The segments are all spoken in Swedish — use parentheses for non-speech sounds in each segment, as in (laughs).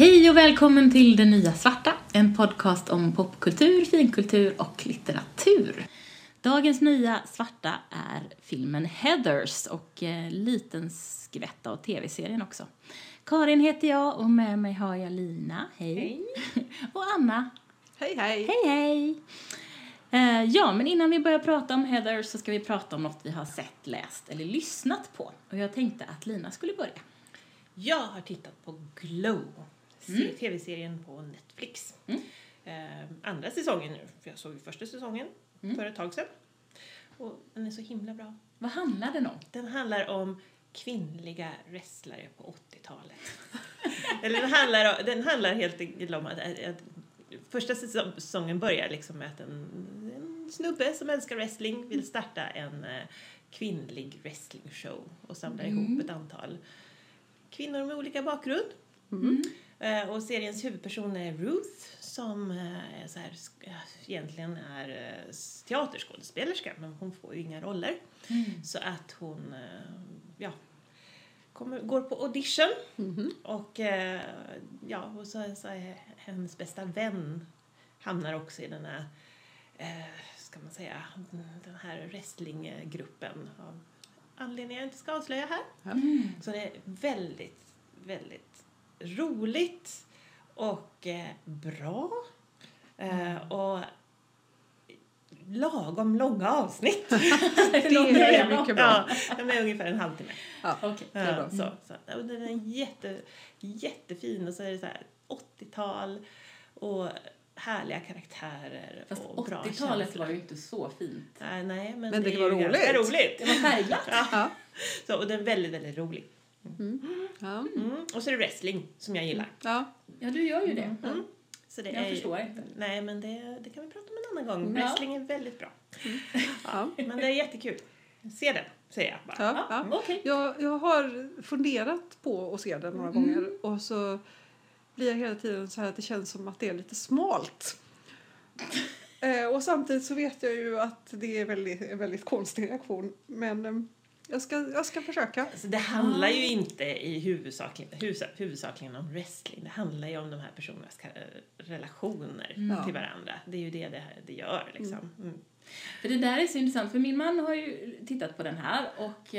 Hej och välkommen till Det Nya Svarta, en podcast om popkultur, finkultur och litteratur. Dagens nya svarta är filmen Heathers och eh, liten skvätt av tv-serien också. Karin heter jag och med mig har jag Lina, hej. Hej. (laughs) och Anna, Hej, hej. hej hej. Eh, ja, men innan vi börjar prata om Heathers så ska vi prata om något vi har sett, läst eller lyssnat på. Och jag tänkte att Lina skulle börja. Jag har tittat på Glow, se- tv-serien på Netflix. Mm. Eh, andra säsongen nu, för jag såg ju första säsongen Mm. för ett tag sedan. Och den är så himla bra. Vad handlar den om? Den handlar om kvinnliga wrestlare på 80-talet. (laughs) Eller den handlar, om- den handlar helt enkelt om att, att, att första säsong- säsongen börjar liksom med att en, en snubbe som älskar wrestling vill starta en eh, kvinnlig wrestlingshow och samlar ihop ett antal kvinnor med olika bakgrund. Eh, och seriens huvudperson är Ruth som eh, är så här, egentligen är eh, teaterskådespelerska men hon får ju inga roller. Så att hon eh, ja, kommer, går på audition. Och, eh, ja, och så, så är hennes bästa vän hamnar också i den här, eh, ska man säga, den här wrestlinggruppen av anledningar jag inte ska avslöja här. Så det är väldigt, väldigt roligt och eh, bra. Eh, och lagom långa avsnitt. (laughs) Det ju mycket bra. Ja, de är ungefär en halvtimme. Ja. Okej. Det är Ja, bra. så, så. Och den är jätte, jättefin och så är det så här 80-tal och härliga karaktärer Fast och bra 80-talet känsla. var ju inte så fint. Nej, nej, men, Men det är var roligt. roligt. Det var färgglatt. (laughs) Ja. Så, och den är väldigt, väldigt rolig. Ja. Mm. Och så är det wrestling som jag gillar. Ja. Ja, du gör ju det. Mm. Så det Jag är, förstår inte. Nej, men det, det kan vi prata om en annan gång. Ja. Wrestling är väldigt bra. (laughs) Ja. Men det är jättekul. Se den, säger jag bara. Ja. Ja, Ja. okej. Jag, jag har funderat på att se den några gånger och så blir jag hela tiden så här att det känns som att det är lite smalt. (laughs) eh, och samtidigt så vet jag ju att det är väldigt, en väldigt konstig reaktion. Men eh, jag, ska, jag ska försöka. Alltså, det handlar ju inte i huvudsakligen, huvudsa- huvudsakligen om wrestling. Det handlar ju om de här personernas relationer Ja. till varandra. Det är ju det det, det gör liksom. Mm. För det där är så intressant, för min man har ju tittat på den här och,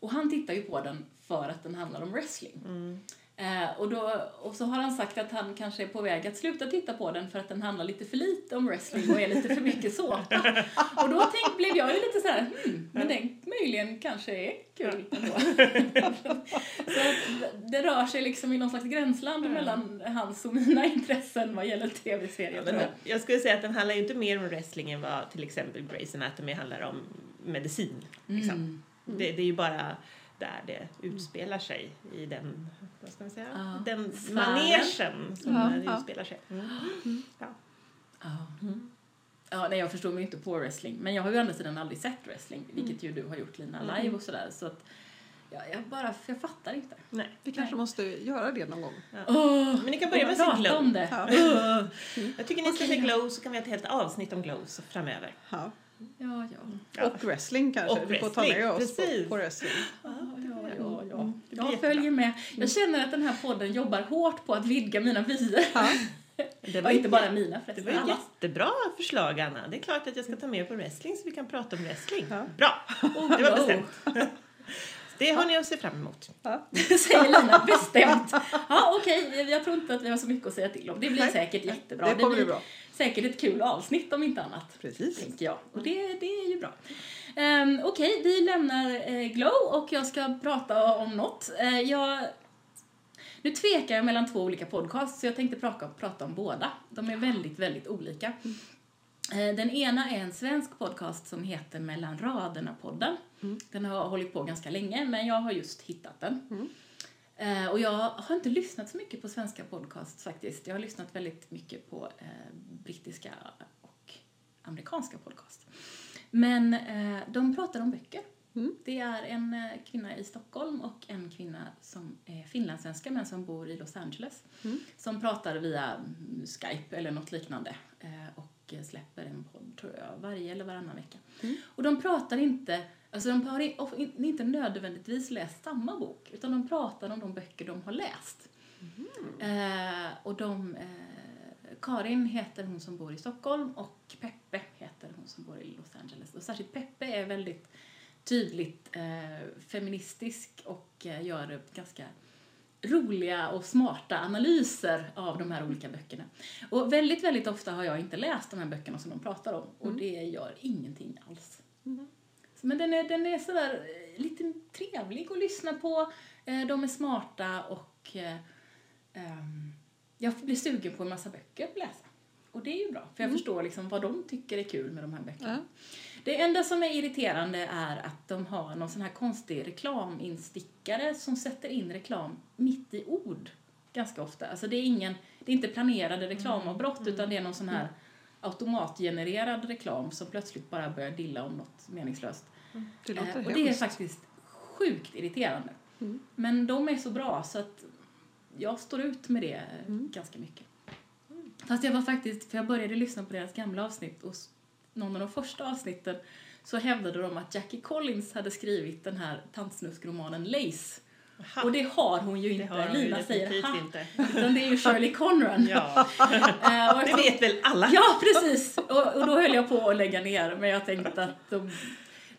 och han tittar ju på den för att den handlar om wrestling. Mm. Eh, och, då, och så har han sagt att han kanske är på väg att sluta titta på den för att den handlar lite för lite om wrestling och är lite för mycket såpa. (laughs) Och då tänk, blev jag ju lite så här, hmm, men den möjligen kanske är kul ändå. (laughs) så det rör sig liksom i någon slags gränsland mellan hans och mina intressen vad gäller tv-serier. Ja, jag. skulle säga att den handlar ju inte mer om wrestling än vad till exempel Grey's Anatomy handlar om medicin. Liksom. Mm. Det, det är ju bara där det utspelar sig i den, vad ska man säga, Ja. den Sfären. manegen som Ja, det ja. utspelar sig. Mm. Ja. Ja. Ja, nej, jag förstår mig inte på wrestling. Men jag har ju å andra sidan aldrig sett wrestling, Mm. vilket ju du har gjort Lina, live och sådär. Så att, ja, jag bara, jag fattar inte. Nej. Vi kanske måste göra det någon gång. Åh, Men ni kan börja med att se Glow. om det. Ja. Jag tycker ni ska Okej, se ja. Glow så kan vi ha ett helt avsnitt om Glow så framöver. Ja. Ja, ja. Ja. Och wrestling kanske. Och Vi får ta med wrestling, oss på, på wrestling. Ja, ja, ja, ja. Mm, det blir Jag följer med. Jag känner att den här podden jobbar hårt på att vidga mina vyer. Ja. (laughs) Det Och inte bara mina Det förresten. var ju alla. jättebra förslag, Anna. Det är klart att jag ska ta med på wrestling så vi kan prata om wrestling. Ja. Bra! Oh, Det var bestämt. (laughs) Det har ni att se fram emot. (laughs) Säger Lina bestämt. Ja, okej, jag tror inte att vi har så mycket att säga till om. Det blir Nej. säkert jättebra. Det kommer bli blir bra. säkert ett kul avsnitt om inte annat. Precis. tänker jag. Och det, det är ju bra. Um, Okej, vi lämnar eh, Glow och jag ska prata om något. Eh, jag, nu tvekar jag mellan två olika podcasts så jag tänkte prata, prata om båda. De är väldigt, väldigt olika. Eh, Den ena är en svensk podcast som heter Mellan raderna-podden. Den har hållit på ganska länge, men jag har just hittat den. Eh, och jag har inte lyssnat så mycket på svenska podcasts faktiskt. Jag har lyssnat väldigt mycket på eh, brittiska och amerikanska podcasts. Men eh, de pratar om böcker. Det är en eh, kvinna i Stockholm och en kvinna som är finlandssvenska men som bor i Los Angeles. Som pratar via mm, Skype eller något liknande eh, och släpper en podd tror jag varje eller varannan vecka. Och de pratar inte, alltså de har in- inte nödvändigtvis läst samma bok utan de pratar om de böcker de har läst. Eh, och de, eh, Karin heter hon som bor i Stockholm och Peppe heter hon som bor i Los Angeles. Och särskilt Peppe är väldigt tydligt eh, feministisk och eh, gör ganska roliga och smarta analyser av de här olika böckerna. Och väldigt, väldigt ofta har jag inte läst de här böckerna som de pratar om och det gör ingenting alls. Men den är, den är sådär eh, lite trevlig att lyssna på. Eh, De är smarta och ehm, jag blir sugen på en massa böcker att läsa. Och det är ju bra, för jag förstår liksom vad de tycker är kul med de här böckerna. Ja. Det enda som är irriterande är att de har någon sån här konstig reklaminstickare som sätter in reklam mitt i ord ganska ofta. Alltså det är ingen, det är inte planerade reklamavbrott utan det är någon sån här automatgenererad reklam som plötsligt bara börjar dilla om något meningslöst. Det låter Eh, och det är faktiskt sjukt irriterande. Mm. Men de är så bra så att jag står ut med det Mm. ganska mycket. Fast jag var faktiskt, för jag började lyssna på deras gamla avsnitt och någon av de första avsnitten så hävdade de att Jackie Collins hade skrivit den här tantsnuskromanen Lace. Ha, Och det har hon ju inte. hon ju Lina säger definitivt ha, inte. utan det är ju Shirley Conran. Ja, (laughs) Eh, det vet väl alla? Ja, precis! Och, och då höll jag på att lägga ner, men jag tänkte att de,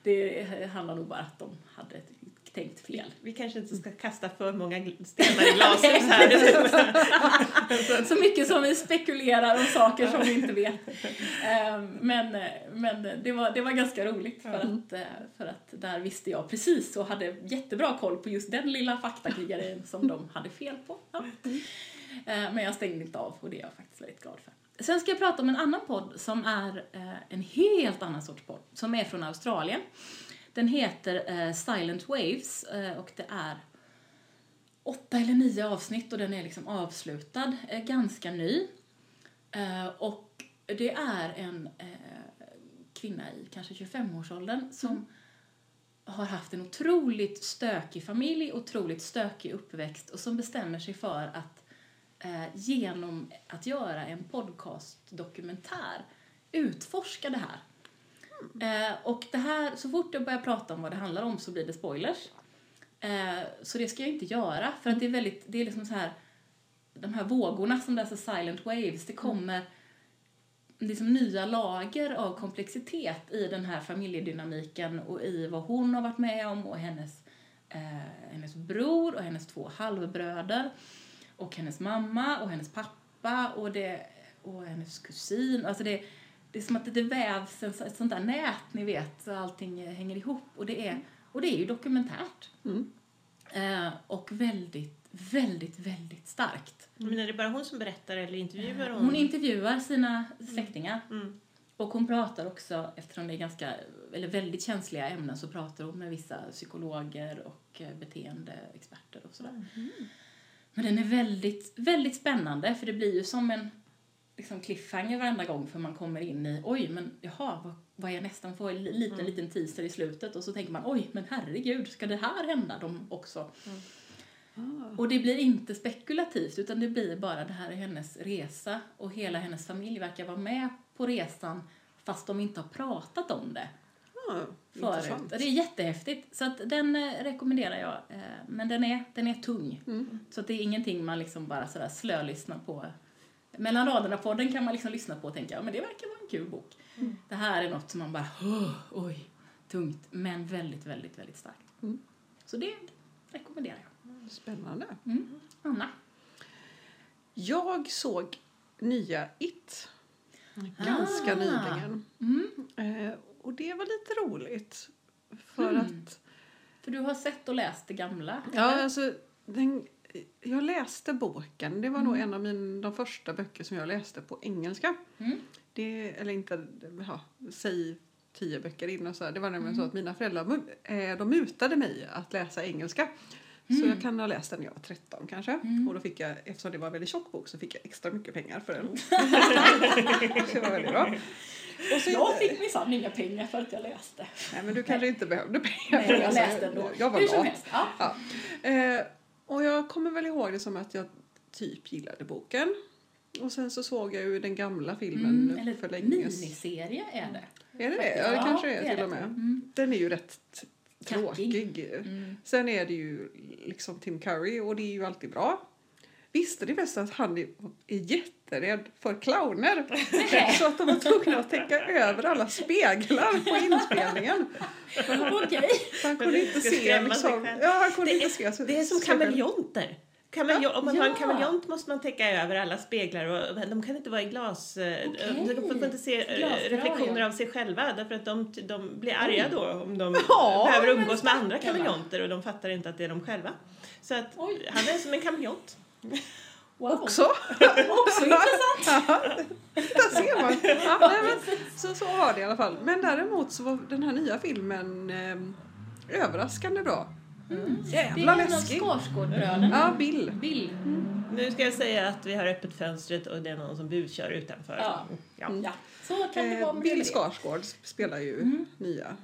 det handlar nog bara att de hade tänkt fel. Vi kanske inte ska kasta för många stenar i glashus här. (laughs) (laughs) Så mycket som vi spekulerar om saker som vi inte vet. Eh, Men, men det, var, det var ganska roligt för att, eh, för att där visste jag precis och hade jättebra koll på just den lilla faktakriggaren som de hade fel på. Ja. Eh, Men jag stängde inte av och det är jag faktiskt väldigt glad för. Sen ska jag prata om en annan podd som är eh, en helt annan sorts podd, som är från Australien. Den heter eh, Silent Waves eh, och det är åtta eller nio avsnitt och den är liksom avslutad, eh, ganska ny. Eh, och det är en eh, kvinna i kanske 25-årsåldern som har haft en otroligt stökig familj, otroligt stökig uppväxt och som bestämmer sig för att eh, genom att göra en podcastdokumentär utforska det här. Eh, och det här, så fort jag börjar prata om vad det handlar om så blir det spoilers. Eh, så det ska jag inte göra för att det är väldigt, det är liksom så här de här vågorna som så silent waves, det kommer liksom nya lager av komplexitet i den här familjedynamiken och i vad hon har varit med om och hennes, eh, hennes bror och hennes två halvbröder och hennes mamma och hennes pappa och, det, och hennes kusin. Alltså det, det är som att det vävs en, ett sånt där nät, ni vet, så allting eh, hänger ihop. Och det är, och det är ju dokumentärt. Mm. Eh, och väldigt, väldigt, väldigt starkt. Men är det bara hon som berättar eller intervjuar hon? Hon intervjuar sina släktingar. Mm. Och hon pratar också, eftersom det är ganska, eller väldigt känsliga ämnen, så pratar hon med vissa psykologer och eh, beteendeexperter och sådär. Men den är väldigt, väldigt spännande, för det blir ju som en liksom cliffhanger varenda gång för man kommer in i, oj, men jaha, vad, vad är nästan får en liten, liten teaser i slutet och så tänker man, oj, men herregud, ska det här hända dem också? Och det blir inte spekulativt utan det blir bara det här är hennes resa och hela hennes familj verkar vara med på resan fast de inte har pratat om det Ja, förut. Det är jättehäftigt så att den eh, rekommenderar jag. Eh, men den är, den är tung. Mm. Så att det är ingenting man liksom bara sådär slölyssnar på. Mellan raderna på den kan man liksom lyssna på och tänka men det verkar vara en kul bok. Det här är något som man bara "Åh, oj, tungt men väldigt, väldigt, väldigt starkt. Mm. Så det rekommenderar jag. Spännande. Mm. Anna? Jag såg nya It ganska Ah. nyligen. Mm. Eh, och det var lite roligt. För Mm. att För du har sett och läst det gamla? Ja, eller? alltså, den, jag läste boken. Det var nog en av min, de första böcker som jag läste på engelska. Mm. Det, eller inte, ja, säg tio böcker in och så. här. Det var nämligen så att mina föräldrar eh, de mutade mig att läsa engelska. Så jag kan ha läst den när jag var 13 kanske. Och då fick jag, eftersom det var en väldigt tjock bok så fick jag extra mycket pengar för den. så (laughs) det var väldigt bra. Och så, Jag fick minsann inga pengar för att jag läste. Nej men du kanske inte behövde pengar Nej, för att jag läsa. läste ändå. Jag var Hur som lat. helst. Ja. Ja. Eh, och jag kommer väl ihåg det som att jag typ gillade boken. Och sen så såg jag ju den gamla filmen Mm, för länge miniserie är det. Är det det? Ja, det kanske det är till och med. Mm. Den är ju rätt tråkig. Mm. Sen är det ju liksom Tim Curry och det är ju alltid bra. Visste ni förresten att han är, jätterädd för clowner? Så att de var tvungna att täcka över alla speglar på inspelningen. Han, han kunde inte se liksom, ja, han kunde Det inte är, se. det är som kameleonter. Kameleon, om man har en Ja. kameleont måste man täcka över alla speglar och de kan inte vara i glas. eh, Okej. De får inte se eh, Glasdrag, reflektioner ja. av sig själva därför att de, de blir arga då om de (laughs) Ja, behöver umgås med andra kameleonter och de fattar inte att det är de själva. Så att Oj. han är som en kameleont. (laughs) Wow. Också. (laughs) Också intressant. Ja, (laughs) där ser man. Ja, nej, men, så, så var det i alla fall. Men däremot så var den här nya filmen eh, överraskande bra. Mm. Det Jävla är en av läskig. Skarsgårdbröderna. Ja, Bill. Bill. Nu ska jag säga att vi har öppet fönstret och det är någon som buskör utanför. Ja. Ja. Mm. Ja, så kan det vara Eh, med Bill det. Skarsgård spelar ju Mm. nya,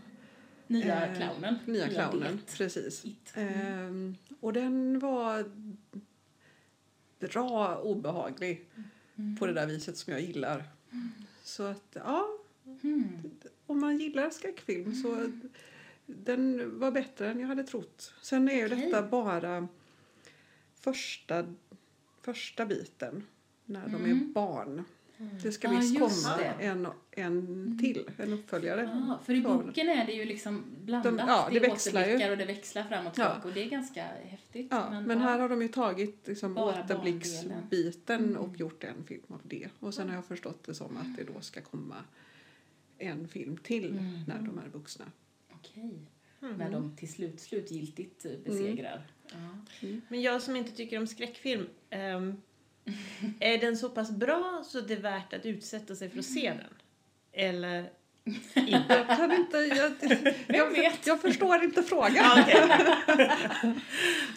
Nya eh, clownen. nya clownen. det. Precis. It. Ehm, och den var bra obehaglig Mm. på det där viset som jag gillar. Så att, ja, Mm. om man gillar skräckfilm så den var bättre än jag hade trott. Sen är ju Okej. detta bara första, första biten när de är Mm. barn. Det ska visst just komma det. en, en till, en uppföljare. Ja, för i boken är det ju liksom blandat. De- ja, det är växlar ju. och det växlar fram och Ja. och det är ganska häftigt. Ja, men, här har de ju tagit liksom Bara återblicksbiten Mm. och gjort en film av det. Och sen har jag förstått det som att det då ska komma en film till Mm. när de är vuxna. Okej. Mm. När de till slut slutgiltigt eh, besegrar. Ja. Men jag som inte tycker om skräckfilm, ehm, (laughs) är den så pass bra så det är värt att utsätta sig för att se den? Eller inte? Jag kan inte... Jag, jag, (laughs) vet? jag förstår inte frågan. (laughs)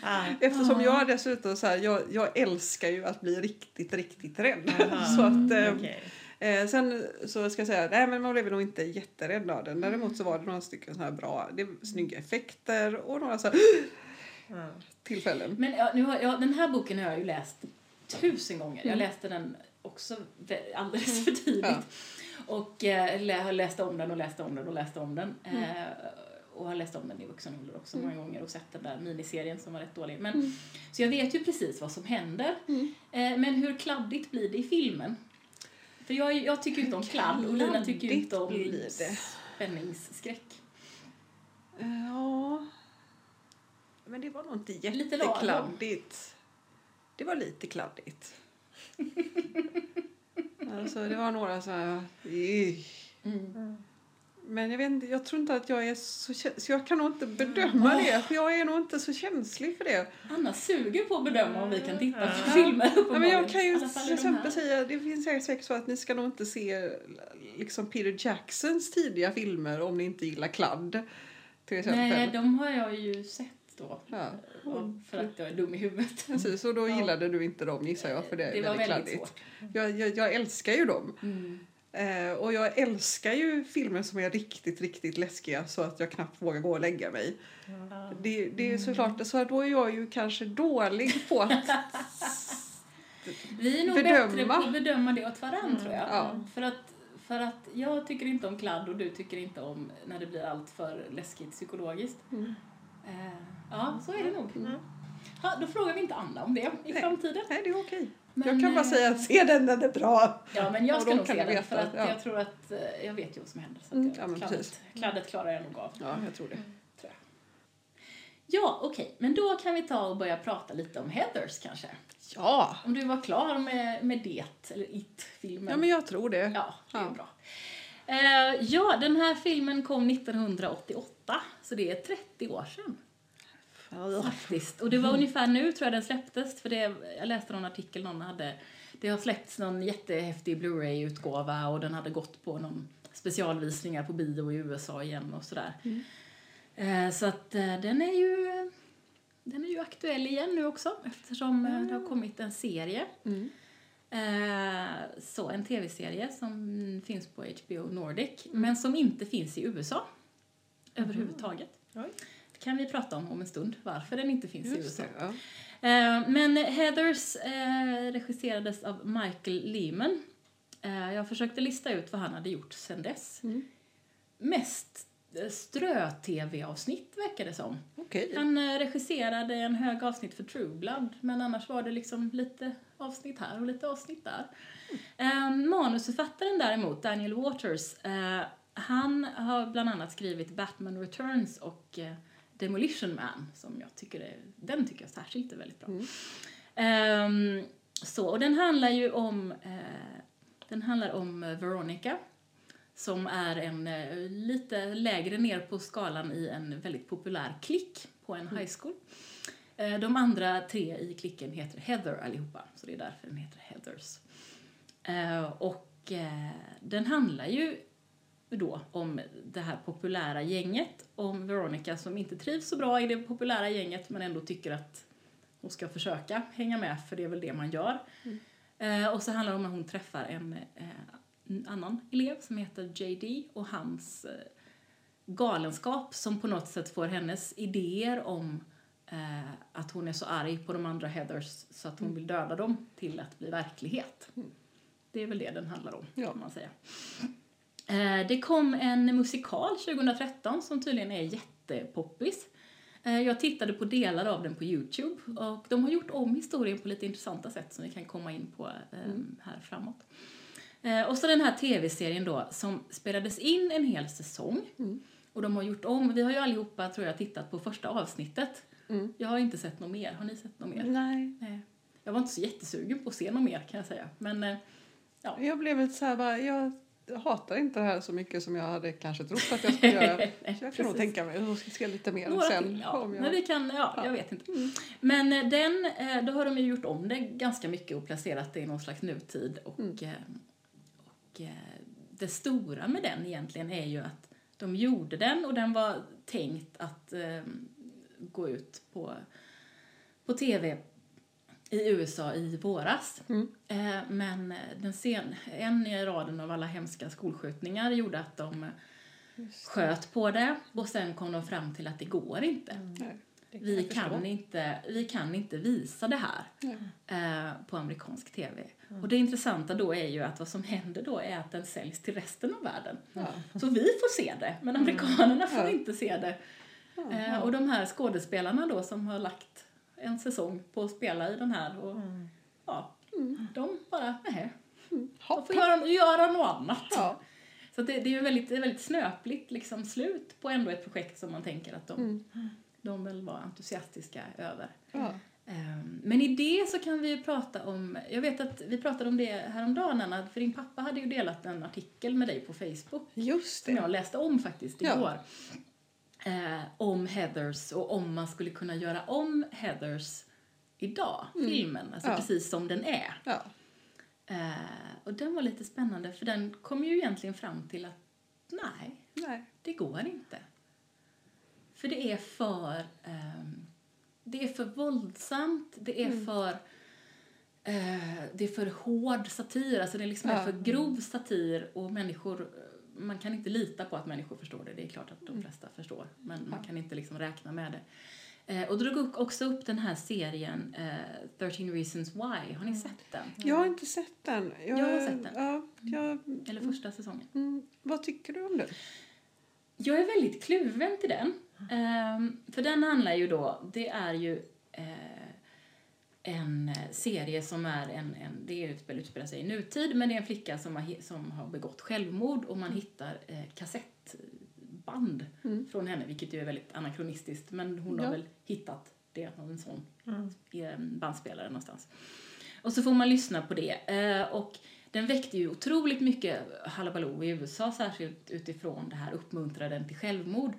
Ah, Eftersom Ja. jag dessutom så här, jag, jag älskar ju att bli riktigt, riktigt rädd. Så att, eh, okej. eh, sen så ska jag säga, nej men man blev nog inte jätterädd av den. Däremot så var det några stycken så här bra, det är snygga effekter och några så här Ja. (gasps) tillfällen. Men ja, nu har, ja, den här boken har jag ju läst tusen gånger. Jag Mm. läste den också vä- alldeles för tidigt. Ja. Och eh, har läst om den och läst om den och läst om den. Mm. Eh, och har läst om den i vuxen ålder också många gånger och sett den där miniserien som var rätt dålig. Men, Mm. Så jag vet ju precis vad som händer. Mm. Eh, men hur kladdigt blir det i filmen? För jag, jag tycker inte om kladd och Lina tycker inte om spänningsskräck. Ja. Men det var nog inte jättekladdigt. Det var lite kladdigt. (laughs) alltså det var några så här... Mm. Men jag vet inte, jag tror inte att jag är så så jag kan nog inte bedöma det för jag är nog inte så känslig för det. Anna suger på att bedöma om vi kan titta på Ja. filmer Ja, men jag kan ju till exempel säga, det finns säkert så att ni ska nog inte se liksom Peter Jacksons tidiga filmer om ni inte gillar kladd. Till exempel. Nej, de har jag ju sett då. Ja. För att jag är dum i huvudet. Precis, och då Ja. gillade du inte dem gissar jag för det är Det var väldigt väldigt kladdigt. svårt. Jag, jag, jag älskar ju dem. Mm. Eh, och jag älskar ju filmer som är riktigt, riktigt läskiga så att jag knappt vågar gå och lägga mig. Det, det är ju såklart, så då är jag ju kanske dålig på att... Vi är nog Bedöma. bättre på att bedöma det åt varandra Mm. tror jag. Ja. För, att, för att jag tycker inte om kladd och du tycker inte om när det blir allt för läskigt psykologiskt. Mm. Eh, ja, så är det nog. Mm. Ja, då frågar vi inte Anna om det i Nej. framtiden. Nej, det är okej. Men, jag kan bara eh, säga se den det är bra. Ja, men jag ska nog se den för att att- ja. jag tror att eh, jag vet ju vad som händer. Så att Mm, jag, ja, men kladdet, precis. kladdet klarar jag nog av. Ja, jag tror det. Tror jag. Ja, okej. Men då kan vi ta och börja prata lite om Heathers kanske. Ja, Om du var klar med, med det, eller It-filmen. ja men jag tror det. Ja, det är Ja. bra. Eh, ja, den här filmen kom 1988, så det är 30 år sedan. Faktiskt. Och det var ungefär nu tror jag den släpptes, för det, jag läste någon artikel någon hade, det har släppts någon jättehäftig Blu-ray-utgåva och den hade gått på någon specialvisningar på bio i USA igen och sådär. Eh, så att eh, den är ju den är ju aktuell igen nu också eftersom eh, det har kommit en serie. Mm. Eh, så en tv-serie som finns på HBO Nordic men som inte finns i USA överhuvudtaget. Oj. Kan vi prata om om en stund, varför den inte finns i Just USA. det, ja. Eh, men Heathers eh, regisserades av Michael Lehman. Eh, jag försökte lista ut vad han hade gjort sen dess. Mm. Mest strö-tv-avsnitt verkar det som. Okej. Han regisserade en hög avsnitt för True Blood, men annars var det liksom lite avsnitt här och lite avsnitt där. Eh, manusförfattaren däremot, Daniel Waters, han har bland annat skrivit Batman Returns och Demolition Man, som jag tycker är, den tycker jag särskilt är väldigt bra. Ehm, så, och den handlar ju om, eh, den handlar om Veronica, som är en eh, lite lägre ner på skalan i en väldigt populär klick på en high school. Eh, de andra tre i klicken heter Heather allihopa, så det är därför den heter Heathers. Eh, och eh, den handlar ju då om det här populära gänget, om Veronica som inte trivs så bra i det populära gänget men ändå tycker att hon ska försöka hänga med, för det är väl det man gör. Eh, och så handlar det om att hon träffar en, eh, annan elev som heter JD och hans eh, galenskap som på något sätt får hennes idéer om att hon är så arg på de andra Heathers så att hon vill döda dem till att bli verklighet. Det är väl det den handlar om, Ja. kan man säga. Eh, det kom en musikal 2013 som tydligen är jättepoppis. Eh, jag tittade på delar av den på Youtube och de har gjort om historien på lite intressanta sätt som vi kan komma in på eh, här framåt. Och så den här tv-serien då som spelades in en hel säsong. Och de har gjort om, vi har ju allihopa tror jag tittat på första avsnittet. Mm. Jag har inte sett något mer, har ni sett något mer? Nej. Nej. Jag var inte så jättesugen på att se något mer kan jag säga. Men eh, Jag blev lite så här bara, jag hatar inte det här så mycket som jag hade kanske trott att jag skulle göra. (laughs) Så jag kan nog tänka mig att jag ska se lite mer Några sen. ja. jag... Men vi kan, ja, Ja. jag vet inte. Men eh, den, eh, då har de ju gjort om det ganska mycket och placerat det i någon slags nutid. Och, eh, och det stora med den egentligen är ju att de gjorde den och den var tänkt att gå ut på, på tv i USA i våras. Mm. Eh, men eh, den sen, en i raden av alla hemska skolskjutningar gjorde att de eh, sköt på det och sen kom de fram till att det går inte. Det Vi kan, inte, vi kan inte visa det här Nej. eh, på amerikansk tv. Och det intressanta då är ju att vad som händer då är att den säljs till resten av världen. Så vi får se det, men amerikanerna får Ja. inte se det. Eh, och de här skådespelarna då som har lagt en säsong på att spela i den här och ja, de bara, nej, de Hopp. får göra, göra något annat. Ja. Så det, det är ju väldigt, väldigt snöpligt liksom slut på ändå ett projekt som man tänker att de, de väl var entusiastiska över. Ja. Ehm, Men i det så kan vi ju prata om, jag vet att vi pratade om det häromdagen Anna, för din pappa hade ju delat en artikel med dig på Facebook Just som det. jag läste om faktiskt Ja. Eh, om Heathers och om man skulle kunna göra om Heathers idag, filmen, alltså Ja. precis som den är. Ja. Eh, och den var lite spännande för den kom ju egentligen fram till att nej, Nej. det går inte. För det är för, ehm, det är för våldsamt, det är för eh, det är för hård satir, alltså det är liksom Ja. är för grov satir och människor, man kan inte lita på att människor förstår det, det är klart att de flesta förstår, men man kan inte liksom räkna med det. Eh, och drog också upp den här serien eh, 13 reasons why, har ni sett den? Jag har inte sett den. Jag, Jag har sett den. Ja, jag, Eller första säsongen? mm, vad tycker du om den? Jag är väldigt kluven till den. Ehm, för den handlar ju då, det är ju eh, en eh, serie som är en, en det utspelar sig i nutid, men det är en flicka som har, som har begått självmord och man hittar eh, kassettband från henne, vilket ju är väldigt anakronistiskt, men hon Ja. har väl hittat det av en sån i en bandspelare någonstans. Och så får man lyssna på det. Eh, och den väckte ju otroligt mycket halabaloo i USA, särskilt utifrån det här uppmuntrade den till självmord.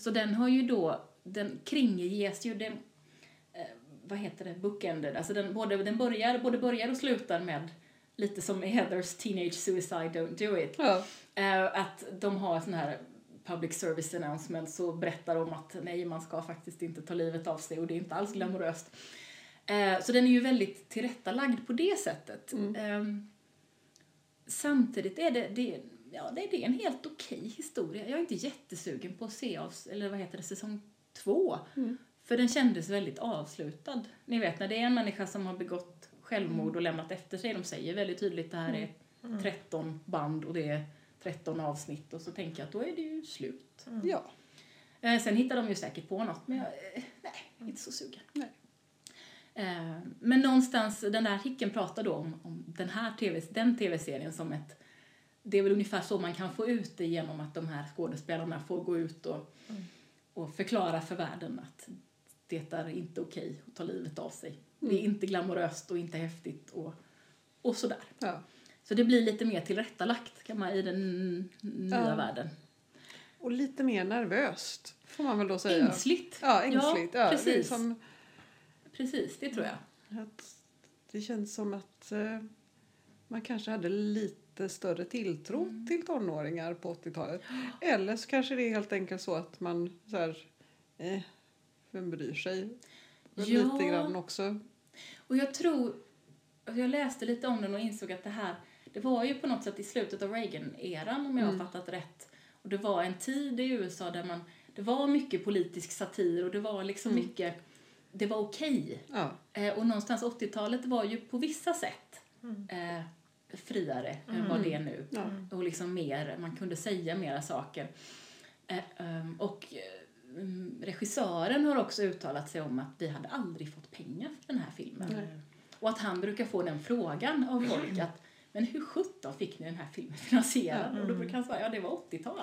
Så den har ju då, den kringges ju, den, eh, vad heter det, bookended, alltså den, både, den börjar, både börjar och slutar med lite som i Heathers Teenage Suicide Don't Do It. Ja. Eh, att de har sån här public service announcements och berättar om att nej, man ska faktiskt inte ta livet av sig och det är inte alls glamoröst. Eh, så den är ju väldigt tillrättalagd på det sättet. Eh, samtidigt är det, det, ja, det, det är en helt okej historia. Jag är inte jättesugen på att se av, eller vad heter det, säsong två. För den kändes väldigt avslutad. Ni vet när det är en människa som har begått självmord och lämnat efter sig. De säger väldigt tydligt det här är 13 band och det är 13 avsnitt och så tänker jag att då är det ju slut. Ja. Eh, sen hittar de ju säkert på något, men jag, eh, nej, inte så sugen. Nej. Eh, men någonstans, den där artikeln pratar då om, om den här TV, den tv-serien som ett det är väl ungefär så man kan få ut det genom att de här skådespelarna får gå ut och, och förklara för världen att det är inte okej att ta livet av sig. Det är inte glamoröst och inte häftigt och, och sådär. ja. Så det blir lite mer tillrättalagt kan man, i den nya Ja. världen. Och lite mer nervöst, får man väl då säga. Ängsligt. Ja, ängsligt. Ja, precis. Det, som, Precis, det tror jag. att det känns som att eh, man kanske hade lite större tilltro Mm. till tonåringar på 80-talet. Eller så kanske det är helt enkelt så att man så här, eh, vem bryr sig? Ja. Lite grann också. Och jag tror, jag läste lite om den och insåg att det här, det var ju på något sätt i slutet av Reagan-eran om jag har fattat rätt. Och det var en tid i USA där man, det var mycket politisk satir och det var liksom mycket, det var okej. Ja. Eh, och någonstans 80-talet var ju på vissa sätt eh, friare än vad det är nu. Ja. Och liksom mer, man kunde säga mera saker. Eh, ehm, och mm, regissören har också uttalat sig om att vi hade aldrig fått pengar för den här filmen. Och att han brukar få den frågan av folk att men hur sjutton fick ni den här filmen finansierad? Och då brukar han säga ja det var 80-tal.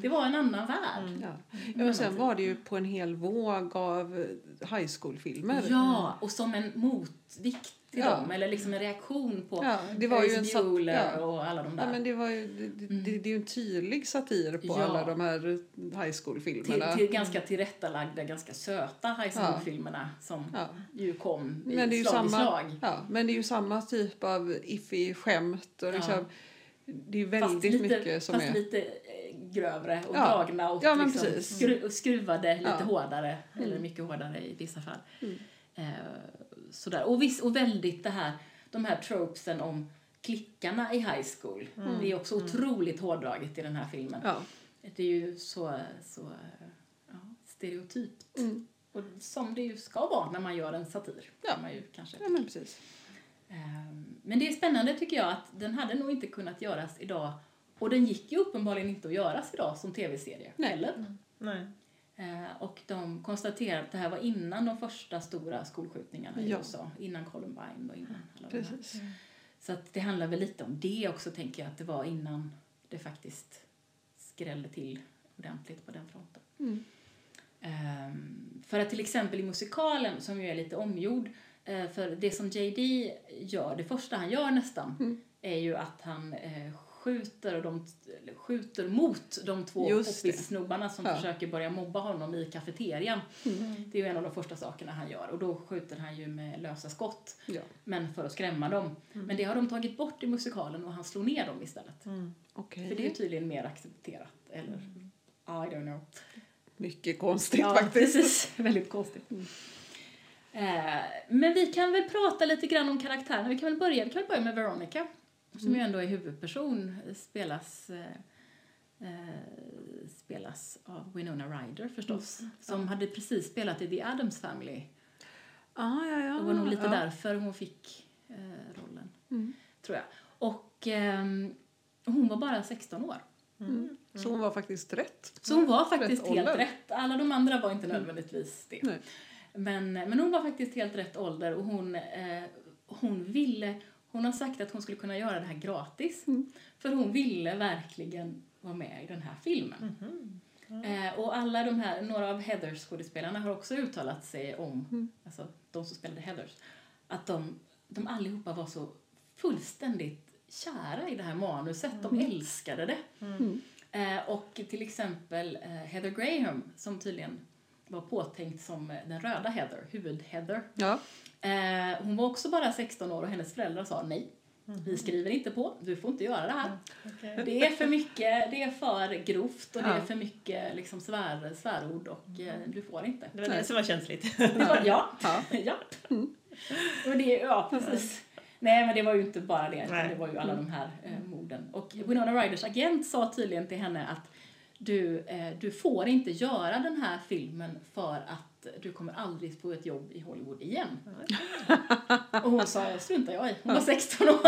Det var en annan värld. Ja. Ja, men sen var det ju på en hel våg av high school-filmer. Ja, och som en motvikt till Ja. dem, eller liksom en reaktion på Ja, det var ju en Ferris sat- ja. och alla de där. Ja, men det, var ju, det, det, det, det är ju en tydlig satir på Ja. alla de här high till, school-filmerna. till ganska tillrättalagda, ganska söta high school-filmerna som ju kom i Men det är ju slag i samma, slag. ja, men det är ju samma typ av iffy skämt och liksom, det är väldigt fast lite, mycket som fast är... lite eh, grövre och Ja. dragna och Ja, liksom precis. skru, skruvade lite Ja. Mm. hårdare, eller mycket hårdare i vissa fall. Eh, sådär. Och, viss, och väldigt det här, de här tropesen om klickarna i high school. Det är också otroligt hårdraget i den här filmen. Ja. Det är ju så, så ja, stereotypt. Mm. Och som det ju ska vara när man gör en satir. Ja. Man ju kanske ja, men precis. Ehm, Men det är spännande tycker jag att den hade nog inte kunnat göras idag. Och den gick ju uppenbarligen inte att göras idag som tv-serie Nej. heller. Nej. Eh, Och de konstaterade att det här var innan de första stora skolskjutningarna i Ja. USA. Innan Columbine och innan alla precis. Så att det handlar väl lite om det också tänker jag. Att det var innan det faktiskt skrällde till ordentligt på den fronten. Mm. Ehm, för att till exempel i musikalen, som ju är lite omgjord, eh, för det som JD gör, det första han gör nästan, Mm. är ju att han eh, skjuter, och de, skjuter mot de två poppis-snubbarna som Ja. försöker börja mobba honom i kafeterian. Mm. Det är ju en av de första sakerna han gör och då skjuter han ju med lösa skott, Ja. men för att skrämma dem. Men det har de tagit bort i musikalen och han slår ner dem istället. Mm. Okej. För det är ju tydligen mer accepterat, eller I don't know. Mycket konstigt Ja, faktiskt. precis. (laughs) Väldigt konstigt. Eh, men vi kan väl prata lite grann om karaktärerna. Vi kan väl börja, vi kan väl börja med Veronica, som ju ändå är huvudperson, spelas, eh, eh, spelas av Winona Ryder förstås, som hade precis spelat i The Addams Family. Ah, ja, ja. Det var nog lite ja. därför hon fick eh, rollen, Mm. tror jag. Och ehm, hon var bara 16 år. Mm. Så hon var faktiskt rätt. Så hon var faktiskt Rätt helt ålder. rätt. Alla de andra var inte nödvändigtvis det. Nej. Men, men hon var faktiskt helt rätt ålder och hon, eh, hon ville, hon har sagt att hon skulle kunna göra det här gratis. Mm. För hon ville verkligen vara med i den här filmen. Eh, och alla de här, några av Heathers skådespelarna har också uttalat sig om, Mm. alltså de som spelade Heathers, att de, de allihopa var så fullständigt kära i det här manuset. De älskade det. Mm. Eh, och till exempel eh, Heather Graham som tydligen var påtänkt som den röda Heather, huvud-Heather. Ja. Eh, hon var också bara 16 år och hennes föräldrar sa nej. Vi skriver inte på, du får inte göra det här. Okej. Det är för mycket, det är för grovt och det är för mycket liksom svär, svärord och eh, du får inte. Det var det som var känsligt. Det var, ja, (laughs) Ja. (laughs) ja. Och det, ja, precis. Nej, men det var ju inte bara det, utan det var ju alla de här eh, morden. Och Winona Ryders agent sa tydligen till henne att du, eh, du får inte göra den här filmen för att du kommer aldrig få ett jobb i Hollywood igen. Och hon sa, struntar jag i. Hon var 16 år.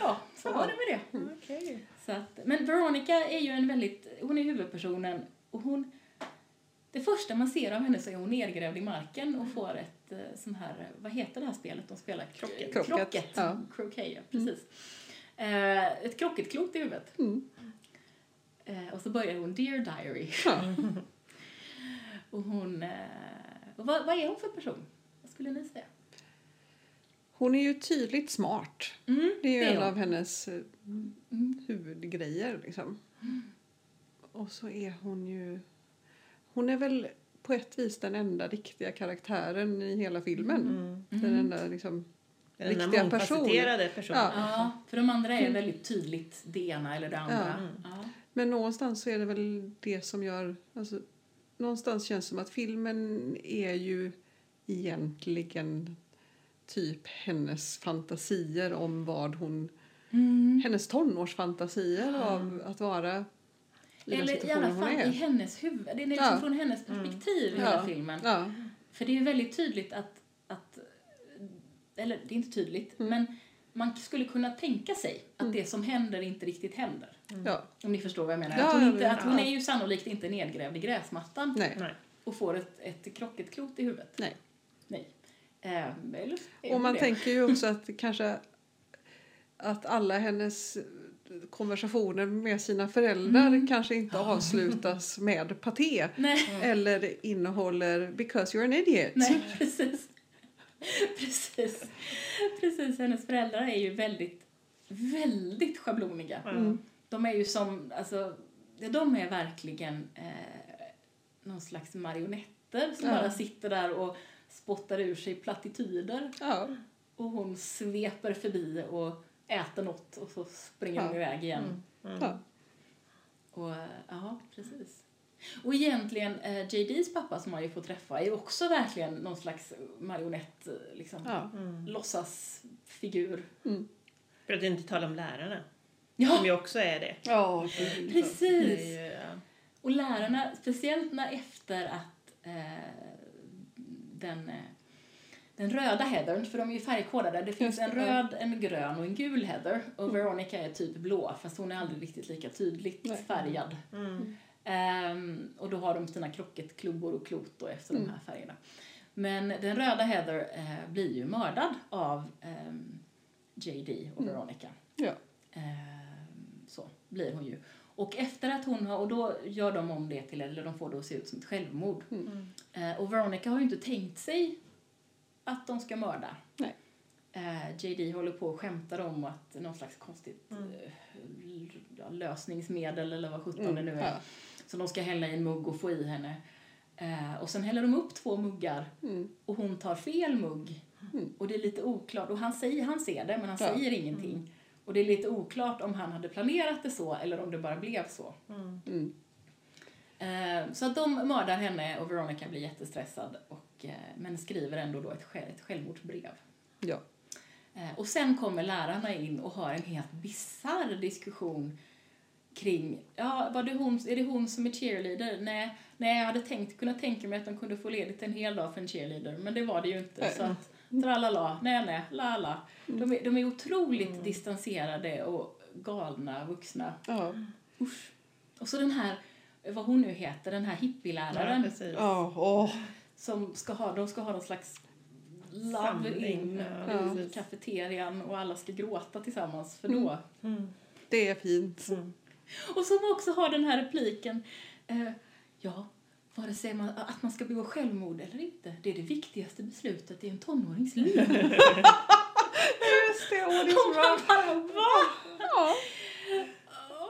ja, Så var det med det. Okej. Så att, men Veronica är ju en väldigt, hon är huvudpersonen och hon, det första man ser av henne så är hon nedgrävd i marken och får ett eh, sån här, vad heter det här spelet de spelar? Krocket. Krocket, Krocket. ja. Croquet, ja, precis. Eh, ett krocketklot i huvudet. Mm. Eh, och så börjar hon Dear Diary. Ja. (laughs) och hon, eh, och vad, vad är hon för person? Vad skulle ni säga? Hon är ju tydligt smart. Mm, Det är ju en hon. av hennes eh, Mm. huvudgrejer. Liksom. Och så är hon ju... Hon är väl på ett vis den enda riktiga karaktären i hela filmen. Mm. Den enda liksom... Den Riktiga person. mångfacetterade personen. Ja. Ja, för de andra är väldigt tydligt det ena eller det andra. Mm. Ja. Men någonstans så är det väl det som gör... Alltså, någonstans känns det som att filmen är ju egentligen typ hennes fantasier om vad hon... Mm. Hennes tonårsfantasier av att vara i den Eller i alla hon fall i hennes huvud. Det är liksom Ja. från hennes perspektiv i Ja. hela filmen. Ja, För det är ju väldigt tydligt att, att eller det är inte tydligt, Mm. men man skulle kunna tänka sig att det som händer inte riktigt händer. Ja. Om ni förstår vad jag menar. Ja, att hon, inte, att hon är ju sannolikt inte nedgrävd i gräsmattan Nej. Nej. och får ett, ett krocketklot i huvudet. Nej. Nej. Eh, eller Och man det? tänker ju också (laughs) att kanske att alla hennes konversationer med sina föräldrar Mm. kanske inte avslutas (laughs) med paté Nej, eller innehåller because you're an idiot. nej, (laughs) precis. precis. Precis, hennes föräldrar är ju väldigt, väldigt schabloniga. Mm. De är ju som, alltså, de är verkligen eh, någon slags marionetter som Ja. bara sitter där och spottar ur sig plattityder. Ja. Och hon sveper förbi och äter något och så springer hon Ja. iväg igen. Mm. Ja. Och, eh, ja, precis. Och egentligen, eh, JDs pappa som man ju får träffa är ju också verkligen någon slags marionett, eh, liksom, Ja. Mm. låtsasfigur. Mm. För att inte tala om lärarna, Ja, som ju också är det. Ja, precis! Det är ju, ja. Och lärarna, speciellt när efter att eh, den, eh, den röda headern, för de är ju färgkodade, det finns en röd, en grön och en gul header. Och Veronica är typ blå, fast hon är aldrig riktigt lika tydligt Nej. färgad. Mm. Ehm, och då har de sina krocketklubbor och klot då efter Mm. de här färgerna. Men den röda Heather eh, blir ju mördad av ehm, JD och Mm. Veronica. Ja. Så blir hon ju. Och efter att hon har, och då gör de om det till, eller de får det att se ut som ett självmord. Mm. Eh, och Veronica har ju inte tänkt sig att de ska mörda. Nej. Eh, JD håller på och skämtar om att någon slags konstigt Mm. eh, lösningsmedel eller vad sjutton det Mm. nu är. Ja. Så de ska hälla i en mugg och få i henne. Eh, och sen häller de upp två muggar Mm. och hon tar fel mugg. Mm. Och det är lite oklart. Och han säger, han ser det men han Ja. säger ingenting. Och det är lite oklart om han hade planerat det så eller om det bara blev så. Mm. Mm. Eh, så att de mördar henne och Veronica blir jättestressad och, eh, men skriver ändå då ett, ett självmordsbrev. Ja. Eh, och sen kommer lärarna in och har en helt bisarr diskussion kring, ja, var det hon, är det hon som är cheerleader? Nej, nej, jag hade tänkt, kunnat tänka mig att de kunde få ledigt en hel dag för en cheerleader, men det var det ju inte. Nej. Så att, tralala, nej, nej, la, la. De är, de är otroligt distanserade och galna vuxna. Ja. Och så den här, vad hon nu heter, den här hippieläraren. Ja. Åh. som ska ha, de ska ha någon slags love Samling, in ja, i kafeterian och alla ska gråta tillsammans för då. Mm. Det är fint. Mm. Och som också har den här repliken, eh, ja, vare sig man, att man ska begå självmord eller inte, det är det viktigaste beslutet i en tonårings liv. (laughs) Just det, åh, det är Och så bra. man bara, va? Ja,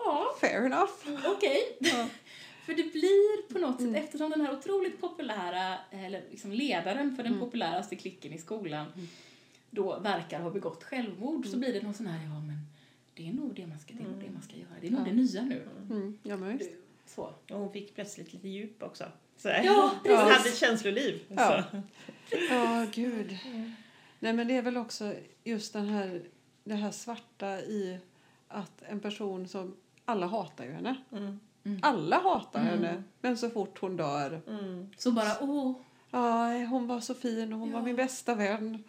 Ja, fair enough. okej. Ja. (laughs) För det blir på något sätt, Mm. eftersom den här otroligt populära, eller liksom ledaren för den Mm. populäraste klicken i skolan då verkar ha begått självmord Mm. så blir det någon sån här, ja men det är nog det man ska, det är nog det man ska göra, det är nog Ja. det nya nu. Mm. Ja, men visst. Så. Och hon fick plötsligt lite djup också. Så. Ja, Hon precis. hade ett känsloliv. Ja. Så. Ja, gud. Nej, men det är väl också just den här, det här svarta i att en person som... Alla hatar ju henne. Mm. Alla hatar Mm. henne. Men så fort hon dör... Mm. Så bara, åh, Ja, hon var så fin och hon var Ja. min bästa vän.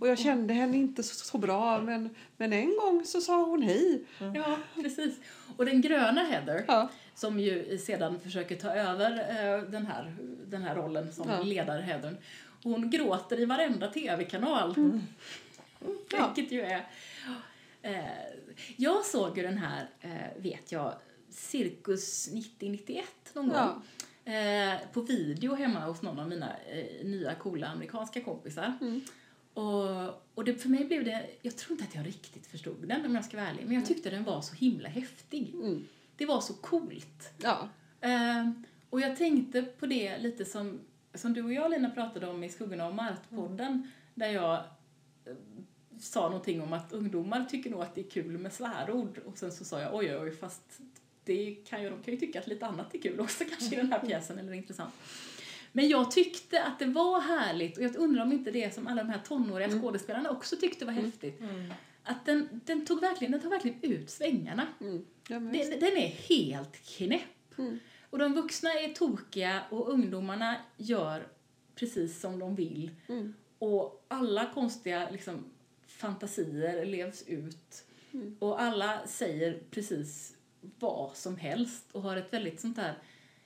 Och jag kände henne inte så, så bra men, men en gång så sa hon hej. Ja, precis. Och den gröna Heather, Ja, som ju sedan försöker ta över eh, den, här, den här rollen som Ja. ledar-Heather, hon gråter i varenda tv-kanal. Ja. Vilket ju är... Eh, jag såg ju den här, eh, vet jag, Cirkus 90-91 någon gång. Ja. På video hemma hos någon av mina nya coola amerikanska kompisar. Mm. Och, och det, för mig blev det, jag tror inte att jag riktigt förstod den om jag ska vara ärlig, men jag tyckte den var så himla häftig. Mm. Det var så coolt. ja. Eh, och jag tänkte på det lite som, som du och jag Lina pratade om i Skuggorna av Mart-podden, där jag eh, sa någonting om att ungdomar tycker nog att det är kul med svärord och sen så sa jag oj oj fast det kan ju, de kan ju tycka att lite annat är kul också kanske i den här pjäsen eller intressant. Men jag tyckte att det var härligt och jag undrar om inte det som alla de här tonåriga skådespelarna också tyckte var häftigt. Att den, den tog verkligen, den tar verkligen ut svängarna. Mm. ja. Den, den är helt knäpp. Mm. Och de vuxna är tokiga och ungdomarna gör precis som de vill. Mm. Och alla konstiga liksom, fantasier levs ut. Mm. Och alla säger precis vad som helst och har ett väldigt sånt där,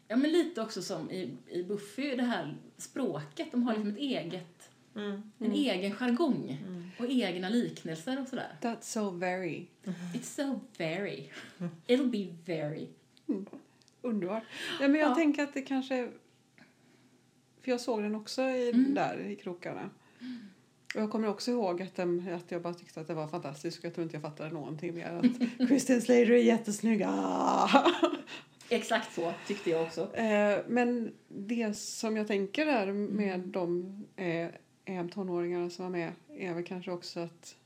ja men lite också som i, i Buffy, det här språket. De har liksom ett eget, Mm. en egen jargong och egna liknelser och sådär. That's so very. It's so very. It'll be very. Underbart. Nej, men jag Ja. tänker att det kanske... För jag såg den också i, Mm. där i krokarna. Och jag kommer också ihåg att, den, att jag bara tyckte att det var fantastiskt. Jag tror inte jag fattade någonting mer. Att (laughs) Christian Slater är jättesnygg. Ah! Exakt så tyckte jag också. Eh, Men det som jag tänker där med de eh, tonåringarna som var med är väl kanske också att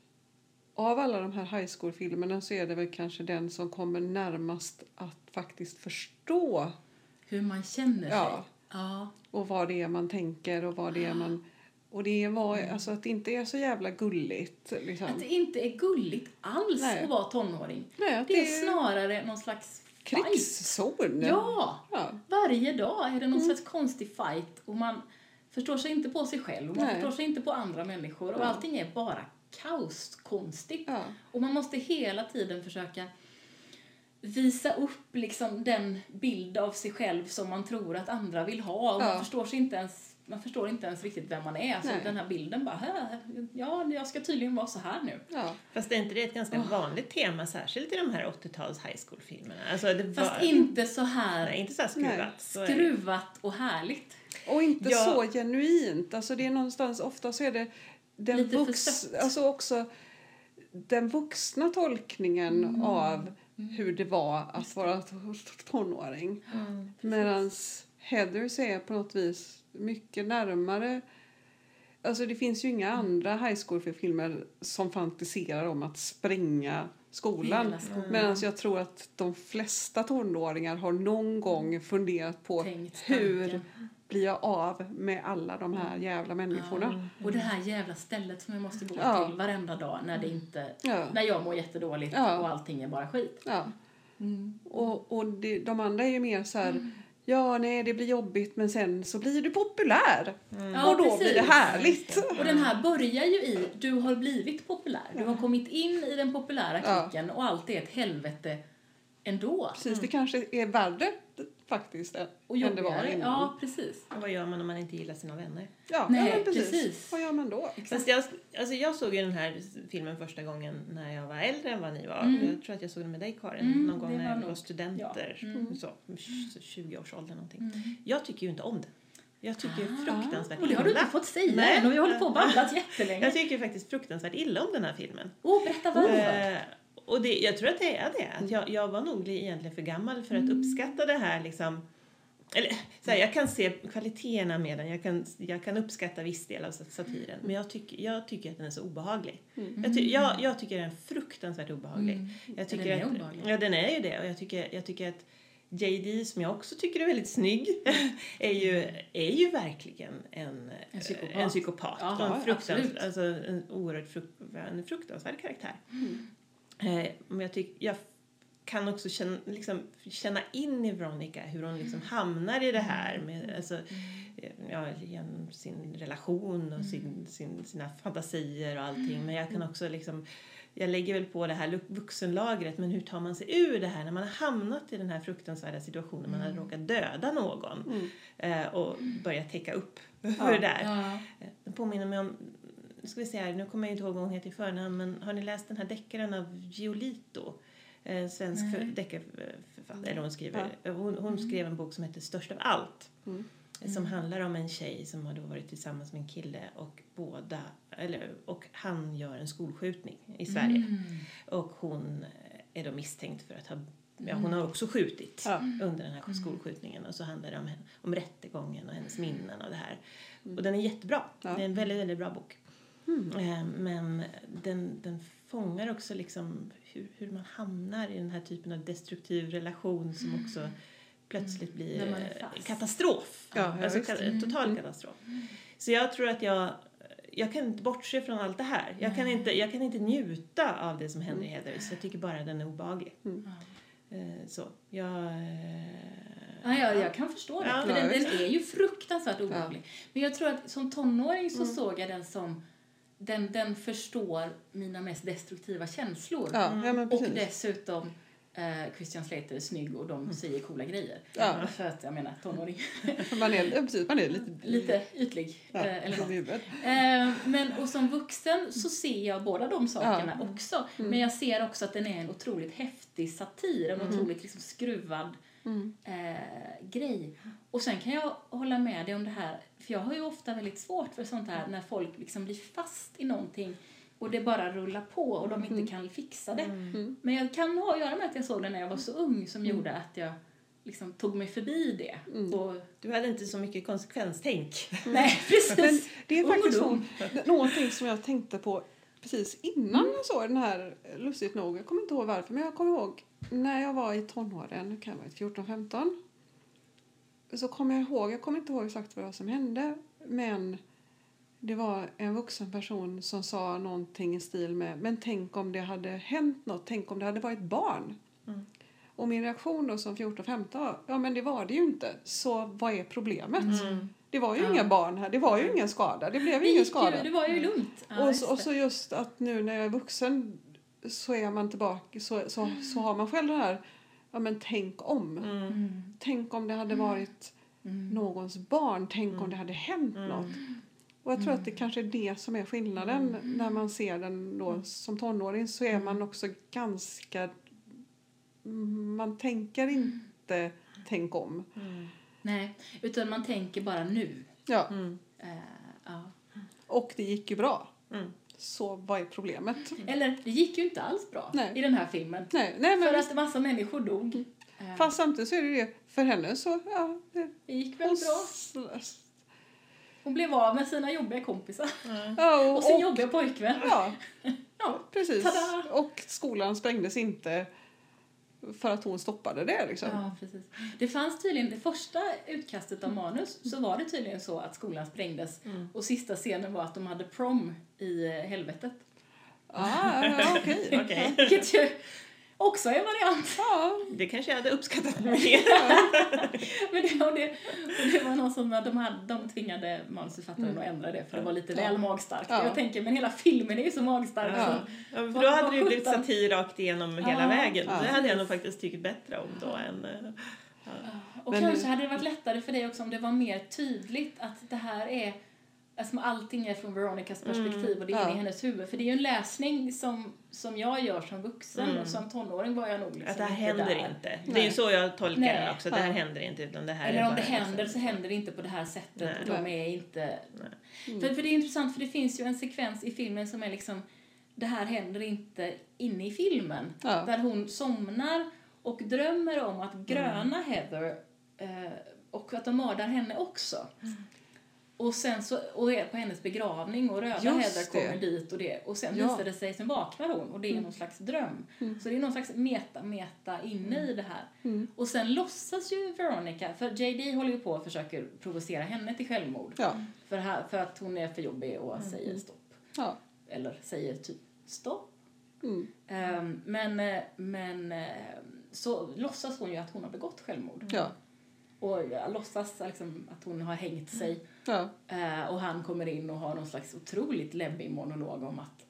av alla de här high school-filmerna så är det väl kanske den som kommer närmast att faktiskt förstå Hur man känner sig. Ja. Ja. och vad det är man tänker och vad det är man... Och det var alltså att det inte är så jävla gulligt liksom. Att det inte är gulligt alls Nej. att vara tonåring. Nej, Det är snarare någon slags krigszon. Ja! ja. Varje dag är det någon slags konstig fight och man förstår sig inte på sig själv och man Nej. förstår sig inte på andra människor och Ja. allting är bara kaoskonstigt. Ja. Och man måste hela tiden försöka visa upp liksom den bild av sig själv som man tror att andra vill ha och Ja. man förstår sig inte ens man förstår inte ens riktigt vem man är. Så Nej. den här bilden bara, "Hä? ja, jag ska tydligen vara så här nu. ja. Fast är inte det ett ganska vanligt tema, särskilt i de här 80-tals high school-filmerna? Alltså det Fast var... inte så här Nej, inte så här skruvat. Så skruvat och härligt. Och inte Ja. så genuint. Alltså det är någonstans, ofta så är det den Lite vux, alltså också den vuxna tolkningen Mm. av hur det var att vara tonåring. Medan Heathers är på något vis mycket närmare Alltså det finns ju inga Mm. andra high school-filmer som fantiserar om att spränga skolan. Skolan. Medan jag tror att de flesta tonåringar har någon gång funderat på Tänkt hur tanken. blir jag av med alla de här jävla människorna. Och det här jävla stället som jag måste gå Ja. till varenda dag när det inte Ja. när jag mår jättedåligt Ja. och allting är bara skit. Ja. Mm. Och, och det, de andra är ju mer så här, ja nej det blir jobbigt men sen så blir du populär. Ja, och då precis. blir det härligt. Och den här börjar ju i, du har blivit populär. Du har kommit in i den populära Ja. klicken och allt är ett helvete ändå. Precis, det kanske är värre faktiskt Och än det var jobbigare. innan. Ja, precis. Och vad gör man om man inte gillar sina vänner? Ja, Nej, ja, precis. precis. Vad gör man då? Fast jag, alltså jag såg ju den här filmen första gången när jag var äldre än vad ni var. Mm. Jag tror att jag såg den med dig Karin Mm, någon gång när vi var studenter. ja. Mm. Så, 20-årsåldern någonting. Mm. Jag tycker ju inte om den. Jag tycker Ah. fruktansvärt Och det har du illa. inte fått säga Nej. än och vi håller på och babblat jättelänge. Jag tycker faktiskt fruktansvärt illa om den här filmen. Åh, berätta varför. Och det, jag tror att det är det. Att jag, jag var nog egentligen för gammal för att uppskatta det här liksom eller, så här, jag kan se kvaliteterna med den, jag kan, jag kan uppskatta viss del av satiren, men jag, tycker jag tycker att den är så obehaglig. Jag, ty, jag, jag tycker den är fruktansvärt obehaglig. Mm. Jag tycker den är att, obehaglig. Ja, den är ju det. Och jag tycker, jag tycker att JD, som jag också tycker är väldigt snygg, (laughs) är, ju, är ju verkligen en, En psykopat. En psykopat. Och en, fruktansvärd, alltså, en oerhört fruk, en fruktansvärd karaktär. Mm. Eh, men jag, tyck, jag kan också känna, liksom, känna in i Veronica hur hon liksom hamnar i det här med, alltså, eh, ja, genom sin relation och sin, sin, sina fantasier och allting. Men jag kan också liksom jag lägger väl på det här vuxenlagret, men hur tar man sig ur det här när man har hamnat i den här fruktansvärda situationen, man har råkat döda någon eh, och börjat täcka upp (laughs) för det där. Ja. Det påminner mig om, nu ska vi se här, nu kommer jag inte ihåg vad hon heter i förnamn, men har ni läst den här deckaren av Giolito? En svensk för, deckarförfattare, eller hon skriver, hon, hon skrev en bok som heter Störst av allt. Som handlar om en tjej som har då varit tillsammans med en kille och båda, eller, och han gör en skolskjutning i Sverige. Mm. Och hon är då misstänkt för att ha, ja hon har också skjutit Ja. under den här skolskjutningen och så handlar det om, henne- om rättegången och hennes minnen och det här. Och den är jättebra. Ja. Det är en väldigt, väldigt bra bok. Eh, Men den, den fångar också liksom hur, hur man hamnar i den här typen av destruktiv relation som också plötsligt blir katastrof. Ja, ja, alltså total katastrof. Så jag tror att jag jag kan inte bortse från allt det här. Jag kan, inte, jag kan inte njuta av det som händer i Heathers. Jag tycker bara den är obehaglig. Eh, Så, jag... eh, Ja, jag, jag kan förstå det. Ja. för Ja, den, den är ju fruktansvärt obehaglig. Men jag tror att som tonåring så såg jag den som den, den förstår mina mest destruktiva känslor. Ja, ja men och dessutom eh, Christian Slater är snygg och de säger coola grejer. Ja. (laughs) För att jag menar tonåring, (laughs) Man är, precis, man är lite... lite ytlig. Ja, eh, eller något. Eh, men och som vuxen så ser jag båda de sakerna Ja. också. Men jag ser också att den är en otroligt häftig satir, en otroligt liksom skruvad Mm. eh, grej. Och sen kan jag hålla med dig om det här, för jag har ju ofta väldigt svårt för sånt här när folk liksom blir fast i någonting och det bara rullar på och de inte kan fixa det. Mm. Men jag kan ha att göra med att jag såg det när jag var så ung som gjorde att jag liksom tog mig förbi det. Mm. Och, Du hade inte så mycket konsekvenstänk. (laughs) nej, (laughs) precis. Men det är faktiskt så, (laughs) någonting som jag tänkte på precis innan jag såg den här, lustigt nog, jag kommer inte ihåg varför, men jag kommer ihåg när jag var i tonåren, kan jag vara 14-15, så kommer jag ihåg, jag kommer inte ihåg exakt vad som hände, men det var en vuxen person som sa någonting i stil med men tänk om det hade hänt något, tänk om det hade varit barn. Mm. Och min reaktion då som 14-15 var, ja men det var det ju inte, så vad är problemet? Mm. Det var ju Ja. inga barn här, det var ju ingen skada, det blev Det, ingen skada. ju, det var ju lugnt. Ja, och, så, och så just att nu när jag är vuxen så är man tillbaka, så, så, så har man själv det här, ja men tänk om. Mm. Mm. Tänk om det hade varit Mm. någons barn, tänk om det hade hänt Mm. något. Och jag tror att det kanske är det som är skillnaden när man ser den då som tonåring så är man också ganska, man tänker inte tänk om. Mm. Nej, utan man tänker bara nu. Ja, Mm. Eh, ja. och det gick ju bra. Mm. Så vad är problemet? Eller, det gick ju inte alls bra Nej. i den här filmen. Nej, nej men För att massa människor dog. Eh, fast samtidigt så är det det, för henne så, ja. Det, det gick väl bra. Hon blev av med sina jobbiga kompisar. Ja, och, Och sin och, jobbiga pojkvän. ja, (laughs) Ja. precis. Tada! Och skolan sprängdes inte för att hon stoppade det liksom. Ja, precis. Det fanns tydligen, det första utkastet av manus så var det tydligen så att skolan sprängdes och sista scenen var att de hade prom i helvetet. Ah, ja, okej. (laughs) Vilket ju också en variant. Ja, Det kanske jag hade uppskattat (laughs) mer. Men det, och det, och det var någon som, de, hade, de tvingade manusförfattaren att ändra det för det var lite väl magstarkt. Ja. Jag tänker, men hela filmen är ju så magstark. Ja. Så, Ja, för då hade det ju blivit satir rakt igenom hela Ja. vägen. Ja. Det hade jag nog faktiskt tyckt bättre om då än... eh, och Men- kanske hade det varit lättare för dig också om det var mer tydligt att det här är Alltså allting är från Veronicas perspektiv och det är Ja. i hennes huvud. För det är ju en läsning som, som jag gör som vuxen Mm. och som tonåring var jag nog liksom Att det här händer där. inte. Det är ju så jag tolkar Nej. det också. Det här händer inte utan det här Eller är om det händer liksom- så händer det inte på det här sättet Nej. och de är inte... Mm. För, för det är intressant för det finns ju en sekvens i filmen som är liksom det här händer inte inne i filmen. Ja. Där hon somnar och drömmer om att gröna Heather eh, och att de mördar henne också. Och sen så, och är på hennes begravning och röda det. kommer dit och det. Och sen Ja. visar det sig, sen vaknar hon och det är någon slags dröm. Så det är någon slags meta-meta inne i det här. Mm. Och sen låtsas ju Veronica, för JD håller ju på och försöker provocera henne till självmord. ja, För, här, för att hon är för jobbig och säger stopp. ja. Eller säger typ stopp. Mm. Ehm, men, eh, men, ehm, så låtsas hon ju att hon har begått självmord. Ja. Och låtsas liksom att hon har hängt sig. Ja. Eh, och han kommer in och har någon slags otroligt läbbig monolog om att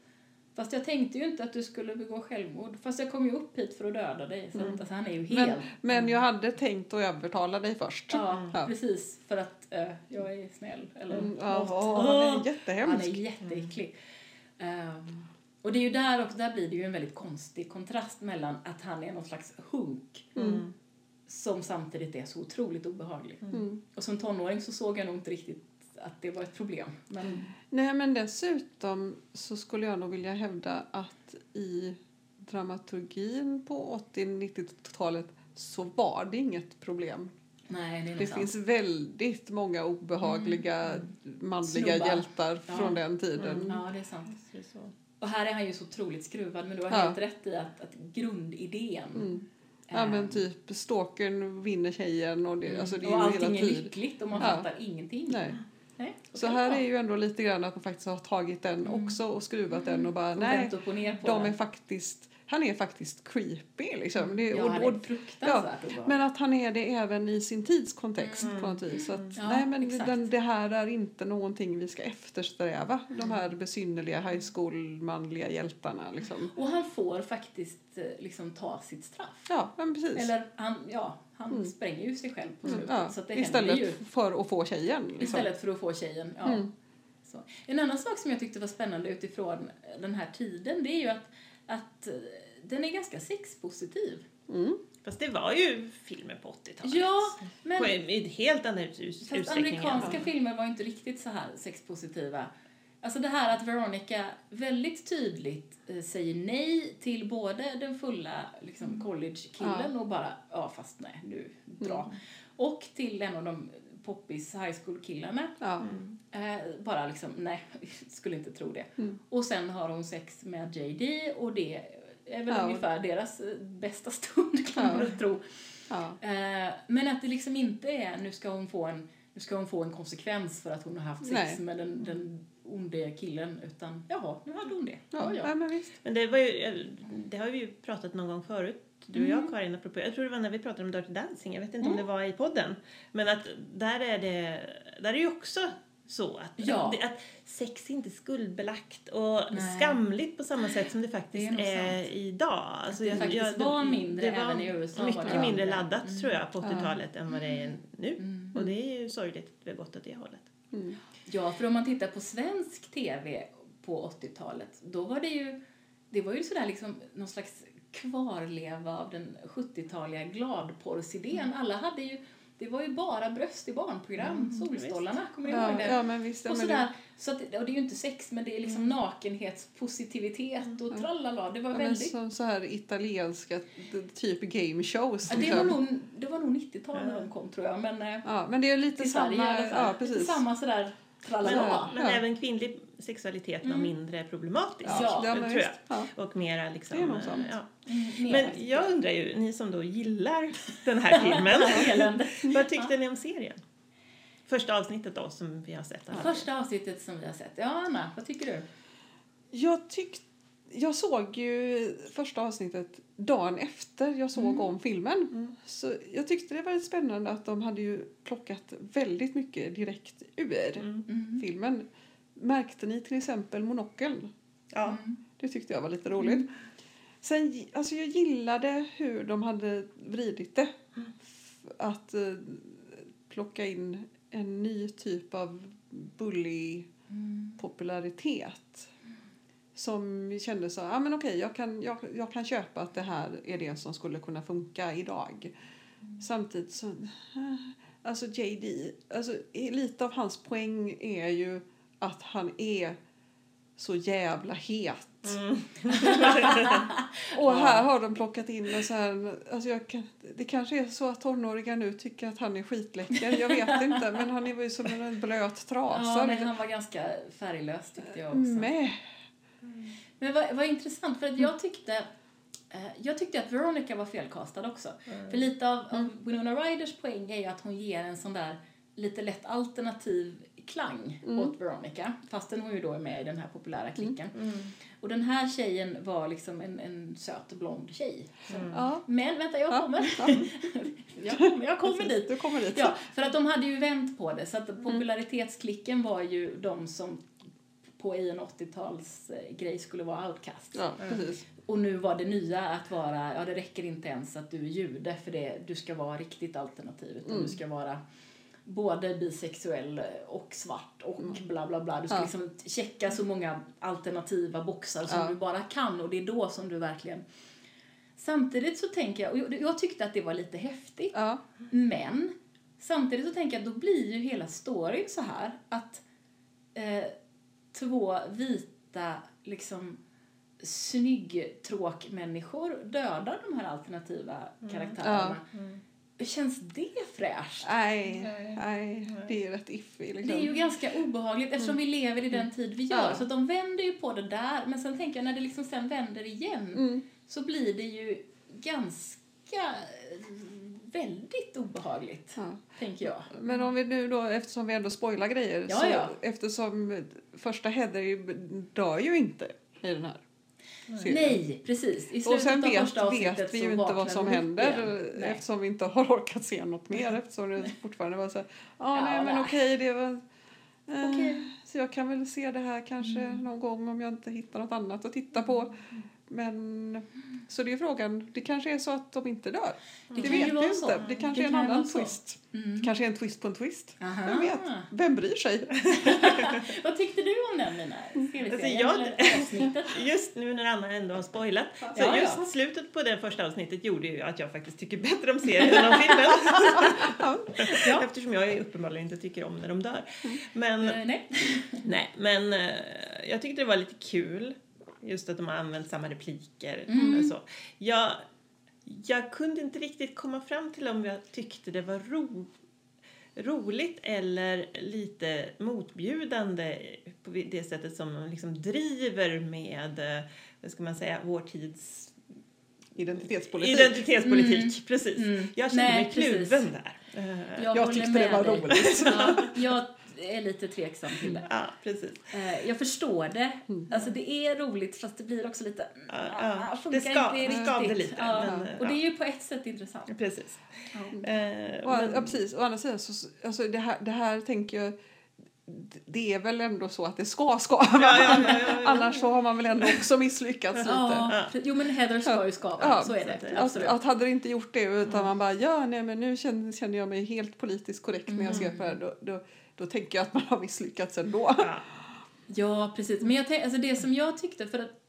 Fast jag tänkte ju inte att du skulle begå självmord. Fast jag kom ju upp hit för att döda dig. Så att, alltså, han är ju helt... Men, men jag hade tänkt att övertala dig först. Ja, Ja. precis. För att eh, jag är snäll. Eller Mm, ja, åh, han är Han jättehemsk. är jätteäcklig. Ehm, och det är ju där också, där blir det ju en väldigt konstig kontrast mellan att han är någon slags hunk Mm. Som samtidigt är så otroligt obehaglig. Mm. Och som tonåring så såg jag nog inte riktigt att det var ett problem. Men Nej, men dessutom så skulle jag nog vilja hävda att i dramaturgin på 80-90-talet så var det inget problem. nej, det Det finns väldigt många obehagliga manliga Snubbar. hjältar Ja. från den tiden. Ja, det är sant. Det är så. Och här är han ju så otroligt skruvad, men du har Ja. helt rätt i att, att grundidén Mm. Ja ehm, men typ stalkern vinner tjejen och det, alltså det är och ju allting hela är tiden. lyckligt och man Ja. fattar ingenting. Nej. Nej, Så kan här är ju ändå lite grann att man faktiskt har tagit den också och skruvat den och bara Och nej, och de är faktiskt, han är faktiskt creepy liksom. Det, Ja, och, och, är fruktansvärt obehaglig. men att han är det även i sin tidskontext Mm. på något vis. Så att, Ja, nej men den, det här är inte någonting vi ska eftersträva. De här besynnerliga high school-manliga hjältarna liksom. Och han får faktiskt eh, liksom ta sitt straff. Ja, men precis. Eller han, ja, han Mm. spränger ju sig själv på Mm, slutet. ja. Så att det Istället ju. för att få tjejen. Liksom. Istället för att få tjejen. Ja. Mm. Så. En annan sak som jag tyckte var spännande utifrån den här tiden det är ju att, att eh, den är ganska sexpositiv. Mm. Fast det var ju filmer på 80-talet. Ja, men På en, i helt annan ut, fast amerikanska filmer var ju inte riktigt så här sexpositiva. Alltså det här att Veronica väldigt tydligt eh, säger nej till både den fulla liksom, college-killen och bara, ja fast nej, nu dra. Och till en av de poppis high school-killarna. Ja. Eh, bara liksom, nej, (laughs) skulle inte tro det. Mm. Och sen har hon sex med JD och det är väl Ja. ungefär deras eh, bästa stund (laughs) kan man Ja. väl tro. Ja. Eh, men att det liksom inte är, nu ska hon få en, nu ska hon få en konsekvens för att hon har haft sex Nej. med den, den onde killen, utan jaha, nu hade hon det. Ja, Ja, ja. ja. men visst. Men det var ju, det har vi ju pratat någon gång förut, du och Mm. jag Karin, apropå, jag tror det var när vi pratade om Dirty Dancing, jag vet inte Mm. om det var i podden. Men att där är det, där är det ju också så att, Ja. det, att sex är inte skuldbelagt och Nej. skamligt på samma sätt som det faktiskt Det är är, idag. Alltså, det faktiskt var mindre det var även i USA Mycket det mindre mindre. laddat Mm. tror jag på Ja. 80-talet än vad det är nu. Mm. Och det är ju sorgligt att vi har gått åt det hållet. Mm. Ja, för om man tittar på svensk tv på 80-talet, då var det ju, det var ju sådär liksom någon slags kvarleva av den 70-taliga gladporrsidén. Alla hade ju, det var ju bara bröst i barnprogram, Solstollarna, kommer ni ihåg det? ja, men visst. Ja, och sådär, så att, och det är ju inte sex, men det är liksom nakenhetspositivitet och tralala. Det var ja, väldigt... som så här italienska typ game shows. Ja, det, liksom. var nog, det var nog 90-tal när de kom, tror jag. Men eh, Ja, men det är lite Sverige samma. fall. Ja, Lite precis. samma sådär Men, Ja. även kvinnlig sexualitet var Mm. mindre problematisk, Ja, men tror jag. Ja. Och mera liksom... Det är nog sant. Ja. Mm, Men jag undrar ju, ni som då gillar den här filmen, (laughs) vad tyckte ni om serien? Första avsnittet då som vi har sett. Första avsnittet som vi har sett. Ja, Anna, vad tycker du? Jag tyckte jag såg ju första avsnittet dagen efter jag såg Mm. om filmen. Så jag tyckte det var lite spännande att de hade ju plockat väldigt mycket direkt ur Mm. Mm. filmen. Märkte ni till exempel monokeln? Ja. Det tyckte jag var lite roligt. Sen, gi- alltså jag gillade hur de hade vridit det. Att eh, plocka in en ny typ av bully Mm. popularitet. Som kände så, ja men okej, jag, kan, jag, jag kan köpa att det här är det som skulle kunna funka idag. Samtidigt så, eh, alltså JD, alltså lite av hans poäng är ju att han är så jävla het. Mm. (laughs) (laughs) Och här har de plockat in en så här, alltså jag det kanske är så att tonåringar nu tycker att han är skitläcker, jag vet (laughs) inte, men han är ju som en blöt trasa. Ja, men han var ganska färglös tyckte jag också. Med. Men vad, vad intressant, för att jag tyckte eh, jag tyckte att Veronica var felkastad också. För lite av, av Winona Ryders poäng är ju att hon ger en sån där lite lätt alternativ klang Mm. åt Veronica, fastän hon ju då är med i den här populära klicken. Mm. Och den här tjejen var liksom en, en söt blond tjej. Ja. Men vänta, jag Ja, kommer. ja. (laughs) jag kommer, jag kommer dit. Du kommer dit. Ja, för att de hade ju vänt på det. Så att popularitetsklicken var ju de som på i en 80-tals eh, grej skulle vara outcast. Ja, precis. Och nu var det nya att vara, ja det räcker inte ens att du är jude för det, du ska vara riktigt alternativ utan Mm. du ska vara både bisexuell och svart och bla bla bla. Du ska Ja. liksom checka så många alternativa boxar som Ja. du bara kan och det är då som du verkligen Samtidigt så tänker jag, och jag- jag tyckte att det var lite häftigt, Ja. men samtidigt så tänker jag att då blir ju hela storyn så här att eh, två vita liksom snyggtråkmänniskor dödar de här alternativa karaktärerna. Känns det fräscht? Nej, Nej. det är rätt iffy liksom. Det är ju ganska obehagligt eftersom vi lever i den tid vi gör. Ja. Så att de vänder ju på det där. Men sen tänker jag när det liksom sen vänder igen Mm. så blir det ju ganska väldigt obehagligt. Ja. Tänker jag. Men om vi nu då, eftersom vi ändå spoilar grejer, Ja, så ja. eftersom första Heather ju- dör ju inte i den här serien. Nej, precis. I Och slutet sen av vet, första avsnittet vet vi ju inte vad som händer eftersom vi inte (laughs) har orkat se något mer eftersom det fortfarande var så här, ah, Ja, nej men okej det var eh, Okej. så jag kan väl se det här kanske Mm. någon gång om jag inte hittar något annat att titta på. Men så det är frågan, det kanske är så att de inte dör. Det, kan ju vet vi vara ju så. inte. Det kanske Det är en kan annan twist. Mm. Kanske en twist på en twist. Aha. Vem vet? Vem bryr sig? (laughs) Vad tyckte du om den, Mina? TV-serien Alltså, jag-? (laughs) Just nu när Anna ändå har spoilat. Så Ja, just ja. slutet på det första avsnittet gjorde ju att jag faktiskt tycker bättre om serien än om (laughs) filmen. Ja. Eftersom jag uppenbarligen inte tycker om när de dör. Men, Eh, nej. nej, men eh, jag tyckte det var lite kul. Just att de har använt samma repliker. Mm. och Så. Jag, jag kunde inte riktigt komma fram till om jag tyckte det var ro, roligt eller lite motbjudande på det sättet som de liksom driver med, eh, vad ska man säga, vår tids Identitetspolitik. identitetspolitik. Precis. Mm. Jag kände Nej, mig kluven precis. där. Jag, Jag tyckte med det var dig. roligt. Ja, jag är lite tveksam till det. Ja, precis. Eh, Jag förstår det. Alltså det är roligt fast det blir också lite... Ja, ah, ja. funkar Det ska- inte det skavde riktigt. lite, Ja. men, och det är ja. ju på ett sätt intressant. Precis. Ja. Eh, Och, men- ja, precis. Å andra sidan så, alltså det här, det här tänker jag, det är väl ändå så att det ska skava. Ja, ja, ja, ja, ja. (laughs) Annars så har man väl ändå också misslyckats lite. Ja, jo men Heather ska ju skava, Ja, så är det-. Att, Absolut. att hade det inte gjort det utan man bara ja nej men nu känner, känner jag mig helt politiskt korrekt när jag ser på det här då, då, då tänker jag att man har misslyckats ändå. ja. Ja, precis. Men jag alltså det som jag tyckte, för att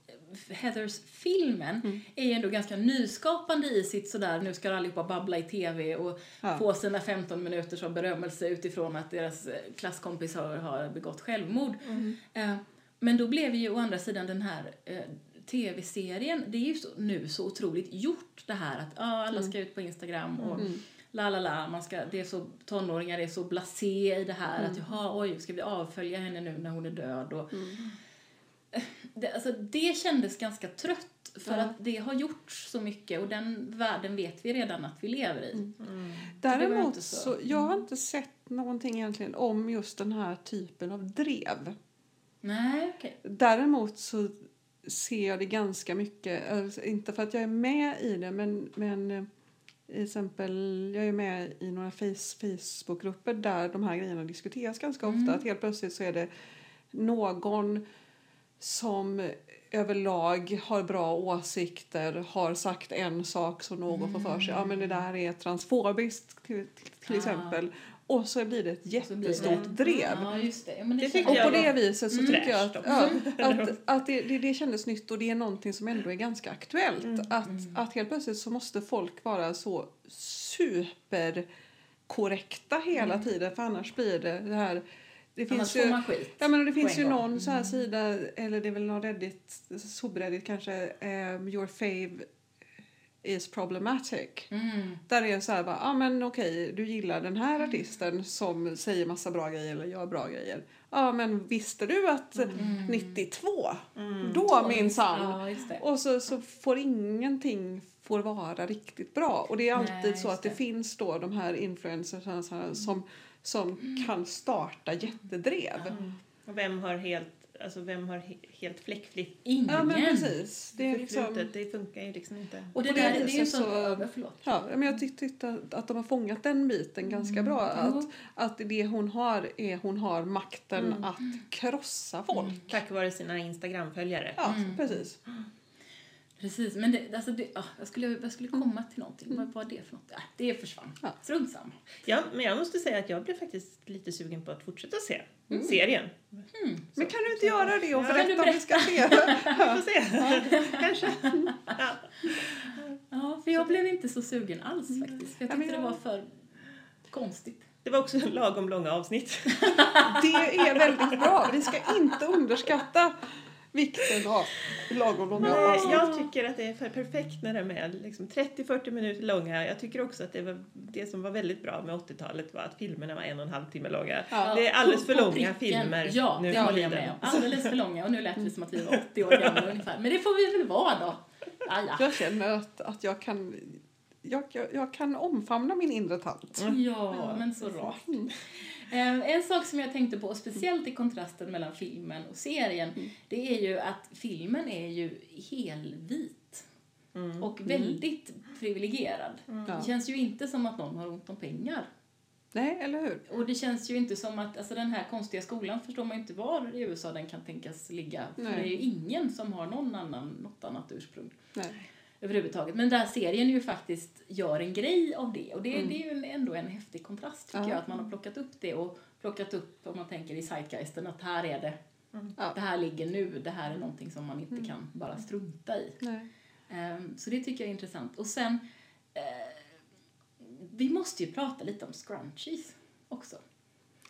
Heathers filmen Mm. är ju ändå ganska nyskapande i sitt sådär, nu ska allihopa babbla i tv och Ja. få sina 15 minuters av berömmelse utifrån att deras eh, klasskompisar har begått självmord. Mm. Eh, Men då blev ju å andra sidan den här eh, tv-serien, det är ju så, nu så otroligt gjort det här att ah, alla ska ut på Instagram och Mm. La la la, man ska, det är så, tonåringar är så blasé i det här Mm. att jaha, oj, ska vi avfölja henne nu när hon är död och Mm. (laughs) det, alltså, det kändes ganska trött för Ja. att det har gjorts så mycket och den världen vet vi redan att vi lever i. Mm. var Däremot så. så, jag har inte sett någonting egentligen om just den här typen av drev. Nej, okej. Däremot så ser jag det ganska mycket, inte för att jag är med i det men, men till exempel jag är med i några face, Facebookgrupper där de här grejerna diskuteras ganska ofta. Att helt plötsligt så är det någon som överlag har bra åsikter har sagt en sak som någon får för sig. Ja men det där är transfobiskt till, till Ah. exempel. Och så blir det ett jättestort det- drev. Ja, just det. Ja, men det, Det känns- tycker Och på det viset så Mm. tycker jag att, ja, (laughs) att, att det, det, det kändes nytt och det är någonting som ändå är ganska aktuellt. Mm. Att, att helt plötsligt så måste folk vara så superkorrekta hela tiden för annars blir det det här det finns ju, ja, men det finns ju någon så här sida, eller det är väl någon Reddit, subreddit kanske, um, your fave is problematic. Mm. Där är det så här bara, ah, men okej, du gillar den här artisten som säger massa bra grejer eller gör bra grejer. Ja men visste du att Mm. 92, Mm. då minsann. Ja. Och så, så får ingenting får vara riktigt bra. Och det är alltid Nej, så att det, det. finns då de här influencersarna här som, som Mm. kan starta jättedrev. Och vem har helt, alltså vem har he- helt fläckfritt Ingen. Ja men precis. Det är liksom? Det funkar ju liksom inte. Och det På det där det är ju sånt... så- över Förlåt. Ja, men jag tyck- tyckte att- att de har fångat den biten ganska bra. Mm. Jo. Att, att det hon har är hon har makten Mm. att krossa folk. Tack vare sina Instagram-följare. Ja, Mm. precis. Precis, men det, alltså det, ah, jag, skulle, jag skulle komma till någonting. Vad var det för något? Äh, det försvann. Ja. Strunt samma. Ja, men jag måste säga att jag blev faktiskt lite sugen på att fortsätta se Mm. serien. Men kan du inte göra det och Ja, du berätta om vi ska se? (laughs) Vi får se. (laughs) Kanske. Ja. Ja, för jag blev inte så sugen alls faktiskt. För jag Ja, tyckte det var för konstigt. Det var också lagom långa avsnitt. (laughs) Det är väldigt bra. Vi ska inte underskatta vikten av lagom långa Nej, avsnitt. jag tycker att det är för perfekt när de är liksom 30-40 minuter långa. Jag tycker också att det, var, det som var väldigt bra med 80-talet var att filmerna var en och en halv timme långa. Ja. Det är alldeles för långa pricken. filmer Ja, nu det håller jag med om. Alldeles för långa och nu lät det som att vi var 80 år gamla (laughs) ungefär. Men det får vi väl vara då. Ah, ja. Jag känner att, att jag kan jag, jag, jag kan omfamna min inre tant. Ja, men så rart. Eh, En sak som jag tänkte på, speciellt i kontrasten mellan filmen och serien, det är ju att filmen är ju helvit Mm. och väldigt privilegierad. Det känns ju inte som att någon har ont om pengar. Nej, eller hur? Och det känns ju inte som att, alltså den här konstiga skolan förstår man ju inte var i USA den kan tänkas ligga. För Nej. det är ju ingen som har någon annan, något annat ursprung Nej. Överhuvudtaget. Men den här serien ju faktiskt gör en grej av det. Och det, det är ju ändå en häftig kontrast tycker Ja. jag. Att man har plockat upp det och plockat upp, om man tänker i zeitgeisten, att här är det. Ja. Det här ligger nu. Det här är någonting som man inte kan bara strunta i. Ehm, så det tycker jag är intressant. Och sen, eh, vi måste ju prata lite om scrunchies också.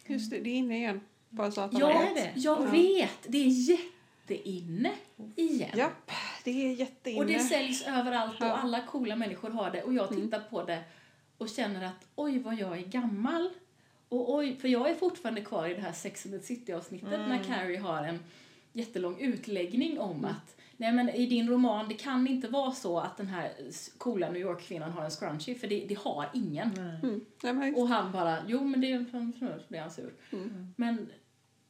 Just det, det är inne igen. Bara så att Jag, vet. det? jag Ja. vet, det är jätteinne igen. Japp, det är jätteinne. Och det säljs överallt Ja. och alla coola människor har det. Och jag tittar på det och känner att oj vad jag är gammal. Och oj, för jag är fortfarande kvar i det här Sex and the City-avsnittet när Carrie har en jättelång utläggning om att Nej men i din roman, det kan inte vara så att den här coola New York-kvinnan har en scrunchie, för det, det har ingen. Mm. Men, Och han bara, jo men det är blir han sur. Mm. Men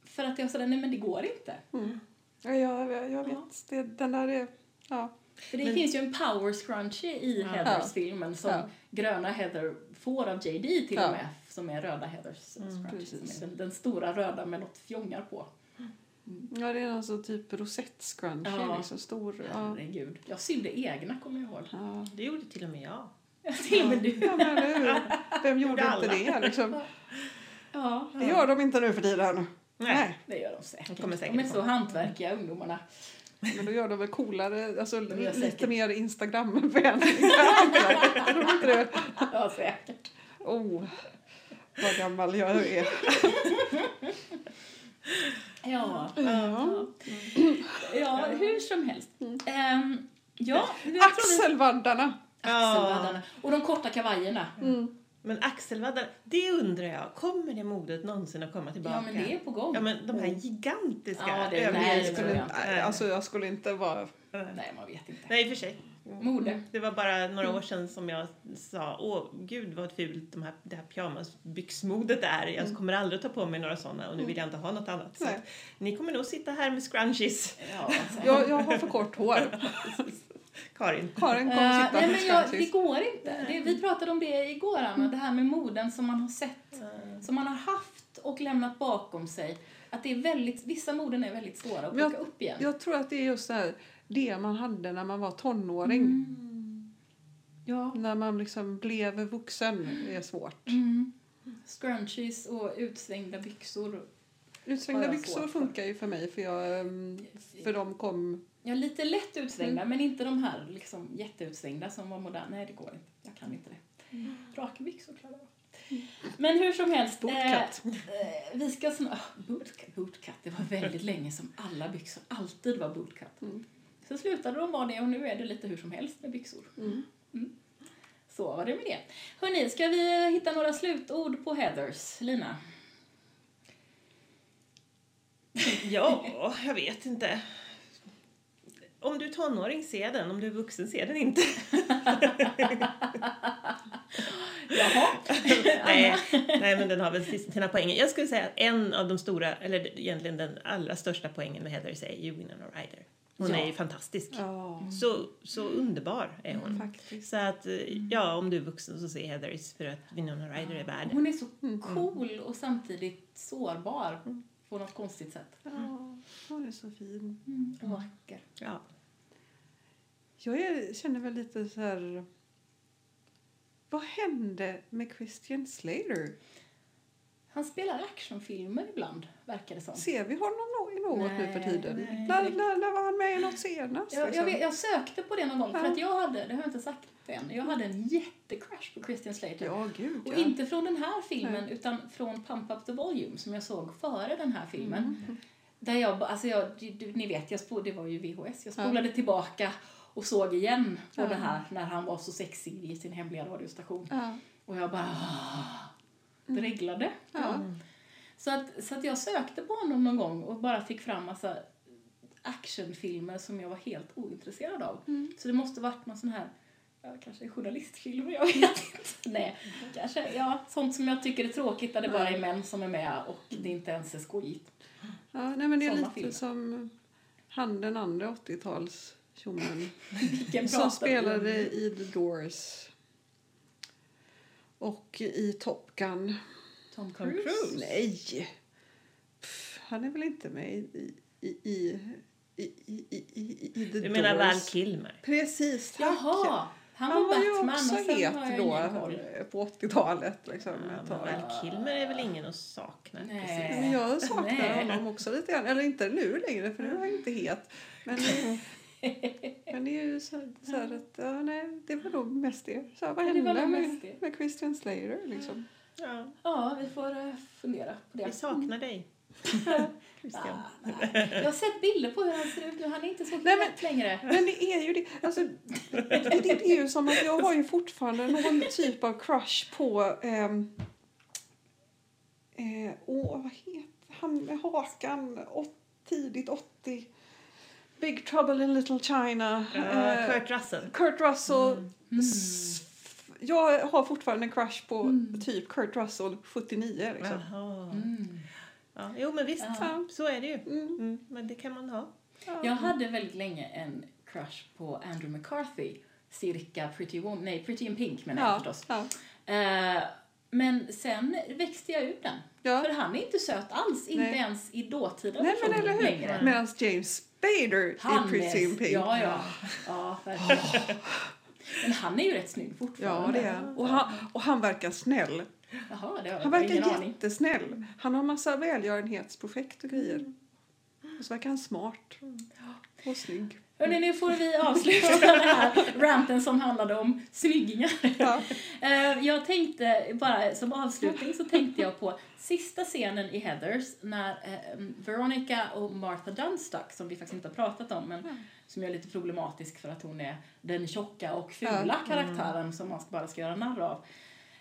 för att jag sådär, nej men det går inte. ja, jag, jag, jag vet. Ja. Det, den där är... Ja. För det Men- finns ju en power scrunchie i Ja. Heathers-filmen som Ja. gröna Heather får av JD till Ja. och med, som är röda Heathers Mm, scrunchie. den, den stora röda med något fjongar på. ja, det är alltså typ rosett scrunchie. Ja. Liksom stor. Ja. Herregud. Jag sydde egna kommer jag ihåg. Ja. Det gjorde till och med jag. Till och med du. Ja, men hur? Vem gjorde inte det? Liksom? Ja, Det gör de inte nu för tiden. Nej. det gör de säkert. De kommer säkert de är så hantverkiga ungdomarna. Men då gör de väl coolare, alltså lite säkert. mer Instagram-vänliga. (laughs) Tror du inte? Ja, säkert. Oh, vad gammal jag är. Ja. Ja. Ja, hur som helst. Ehm, ja, Axelvaddarna. Axelvaddarna. Och de korta kavajerna. Mm. Men axelvaddar, det undrar jag. Kommer det modet någonsin att komma tillbaka? Ja, men det är på gång. Ja, men de här gigantiska Ja, det nej, Jag det tror skulle, jag inte, alltså, jag skulle inte vara... Nej, man vet inte. Nej, i och för sig. Mode. Det var bara några år sedan som jag sa åh gud vad fult de här, det här pyjamasbyxmodet är. Jag kommer aldrig att ta på mig några sådana och nu vill jag inte ha något annat. Så att, ni kommer nog sitta här med scrunchies. Ja, säkert. Jag, jag har för kort hår. (laughs) Karin. Karin kommer sitta nej, men jag, det går inte. Det, vi pratade om det igår, Anna, det här med moden som man har sett, som man har haft och lämnat bakom sig. Att det är väldigt, vissa moden är väldigt svåra att jag- plocka upp igen. Jag tror att det är just det här, det man hade när man var tonåring. Mm. Ja. När man liksom blev vuxen är svårt. Mm. Scrunchies och utsvängda byxor. Utsvängda byxor funkar ju för mig för, jag, ehm, för de kom... Ja, lite lätt utsvängda, Mm. men inte de här liksom, jätteutsvängda som var moderna. Nej, det går inte. Jag kan inte det. Mm. Raka byxor klarar jag. Men hur som helst. Bootcut. Eh, eh, vi ska snart... (laughs) Bootcut, bootcut. Det var väldigt länge som alla byxor alltid var bootcut. Mm. Så slutade de vara det och nu är det lite hur som helst med byxor. Mm. Så var det med det. Hörni, ska vi hitta några slutord på Heathers? Lina? Ja, jag vet inte. Om du är tonåring, se den. Om du är vuxen, se den inte. (laughs) Jaha. (laughs) nej, nej, men den har väl sina poänger. Jag skulle säga att en av de stora, eller egentligen den allra största poängen med Heathers är ju Winona Ryder. Hon Ja. är ju fantastisk. Ja, Så, så underbar är hon. faktiskt. Så att, eh, ja, om du är vuxen så se Heathers för att Winona Ryder är värd. Hon är så cool och samtidigt sårbar på något konstigt sätt. Ja, hon är så fin. Och vacker. Ja. Jag är, känner väl lite så här... Vad hände med Christian Slater? Han spelar actionfilmer ibland, verkar det som. Ser vi honom i något nu för Nej, tiden? nej. När, var han med i något senast? Jag, jag, liksom? vet, jag sökte på det någon gång, för Ja. att jag hade, det har jag inte sagt än, jag hade en jättecrush på Christian Slater. Ja, gud Och ja. inte från den här filmen, utan från Pump Up the Volume som jag såg före den här filmen. Mm. Där jag, alltså jag, ni vet, jag spol, det var ju VHS, jag spolade tillbaka och såg igen på Ja. det här när han var så sexig i sin hemliga radiostation. Ja. Och jag bara ah, dreglade. Ja. Så, att, så att jag sökte på honom någon gång och bara fick fram massa actionfilmer som jag var helt ointresserad av. Mm. Så det måste varit någon sån här, kanske journalistfilm, jag vet inte. Nej, kanske, ja, sånt som jag tycker är tråkigt där det bara är män som är med och det inte ens är skojigt. Ja, nej, men det är Såna lite filmer. som han den andra 80-tals tjommen som spelade i The Doors och i Top Gun. Tom Cruise? Cruise. Nej! Pff, han är väl inte med i, i, i, i, i, i, i, The Du menar Val Doors? Kilmer? Precis, tack! Jaha, han, Han var var ju också het då på 80-talet. Liksom, Ja. Val Kilmer är väl ingen att sakna Nej. Men jag saknar Nej. honom också lite grann. Eller inte nu längre för nu är han inte het. Men, (laughs) (laughs) men det är ju så, så här att, ja, nej, det var nog mest det. Så här, vad Ja, det var hände med, mest det. med Christian Slater liksom? Ja, Ja, vi får eh, fundera på det. vi saknar dig. (laughs) (laughs) Christian. Ah. Jag har sett bilder på hur han ser ut nu. Han är inte så Nej, het längre. Men det är ju det. Alltså, det, det är ju som att jag har ju fortfarande någon typ av crush på... ehm, eh, åh, vad heter han med hakan? Åt, tidigt 80. Big Trouble in Little China. Eh, Kurt Russell. Kurt Russell. Mm. S- Jag har fortfarande en crush på typ Kurt Russell 79. Liksom. Mm. Ja, jo, men visst. Ja. Så är det ju. Mm. Mm, men det kan man ha. Jag hade väldigt länge en crush på Andrew McCarthy. Cirka Pretty Woman, nej Pretty in Pink menar jag Ja, förstås. ja. Eh, men sen växte jag ur den. Ja. För han är inte söt alls, inte Nej. ens i dåtida Nej, men versioner eller längre. Medan James Spader Han i Pretty Pink. ja, ja. ja verkligen. Men han är ju rätt snygg Ja, fortfarande. det är. Och han. Och han verkar snäll. Jaha, det har Han verkar ingen aning. jättesnäll. Han har massa välgörenhetsprojekt och grejer. Och så verkar han smart. Och snygg. Hörrni, nu får vi avsluta den här ranten som handlade om snyggingar. Ja. Eh, Jag tänkte, bara som avslutning så tänkte jag på sista scenen i Heathers när eh, Veronica och Martha Dunstuck, som vi faktiskt inte har pratat om, men som är lite problematisk för att hon är den tjocka och fula karaktären som man bara ska göra narr av.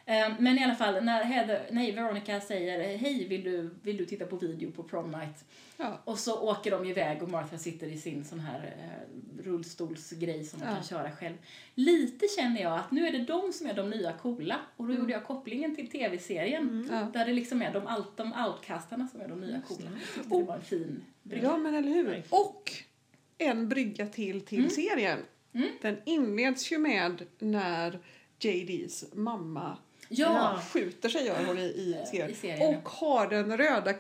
Eh, Men i alla fall, när Heather, nej, Veronica säger hej, vill du, vill du titta på video på prom night? Ja. Och så åker de iväg och Martha sitter i sin sån här eh, rullstolsgrej som hon Ja. kan köra själv. Lite känner jag att nu är det de som är de nya coola och då gjorde jag kopplingen till tv-serien Ja. där det liksom är de, de outcastarna som är de nya coola. Jag tyckte det var en fin brygga. ja, men eller hur? Och en brygga till till serien. Mm. Den inleds ju med när JDs mamma Ja, skjuter sig gör hon i, i, Eh, serien. i serien, Och har den röda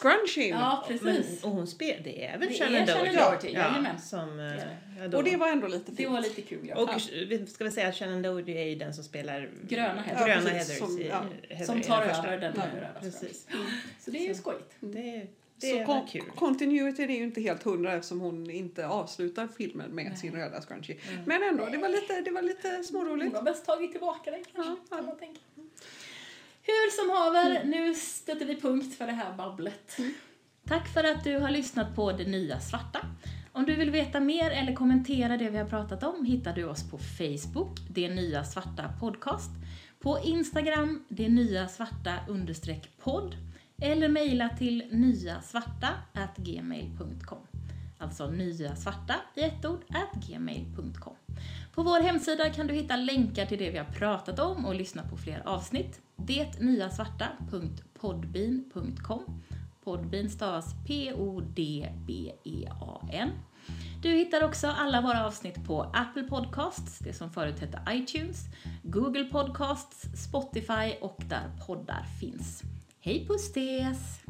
scrunchien. ja Men, precis. och hon spel, det är väl Shannon Doherty? Doherty, ja, jajamän. som, eh, Det ja. Och det var ändå lite fint. Det var lite kul ja. Och ja. vi ska väl säga att Shannon Doherty är ju den som spelar Gröna Heather. gröna Ja, Heathers som- i ja. Heather Som tar över den Ja, röda Precis. Så det är ju skojigt. Det, Så det kon- var kul. continuity är ju inte helt hundra eftersom hon inte avslutar filmen med sin röda scrunchie. Men ändå, det var lite, det var lite Hon småroligt. har bäst tagit tillbaka den kanske, Ja, ja. kan man tänka. Hur som haver, nu stöter vi punkt för det här babblet. Tack för att du har lyssnat på Det Nya Svarta. Om du vill veta mer eller kommentera det vi har pratat om hittar du oss på Facebook, Det Nya Svarta Podcast, på Instagram, Det Nya Svarta understreck podd eller mejla till nyasvarta gmail.com alltså nya svarta i ett ord, at gmail.com. På vår hemsida kan du hitta länkar till det vi har pratat om och lyssna på fler avsnitt. Detnyasvarta.podbean.com Podbean stavas P-O-D-B-E-A-N. Du hittar också alla våra avsnitt på Apple Podcasts, det som förut hette iTunes, Google Podcasts, Spotify och där poddar finns. Hej puss stes!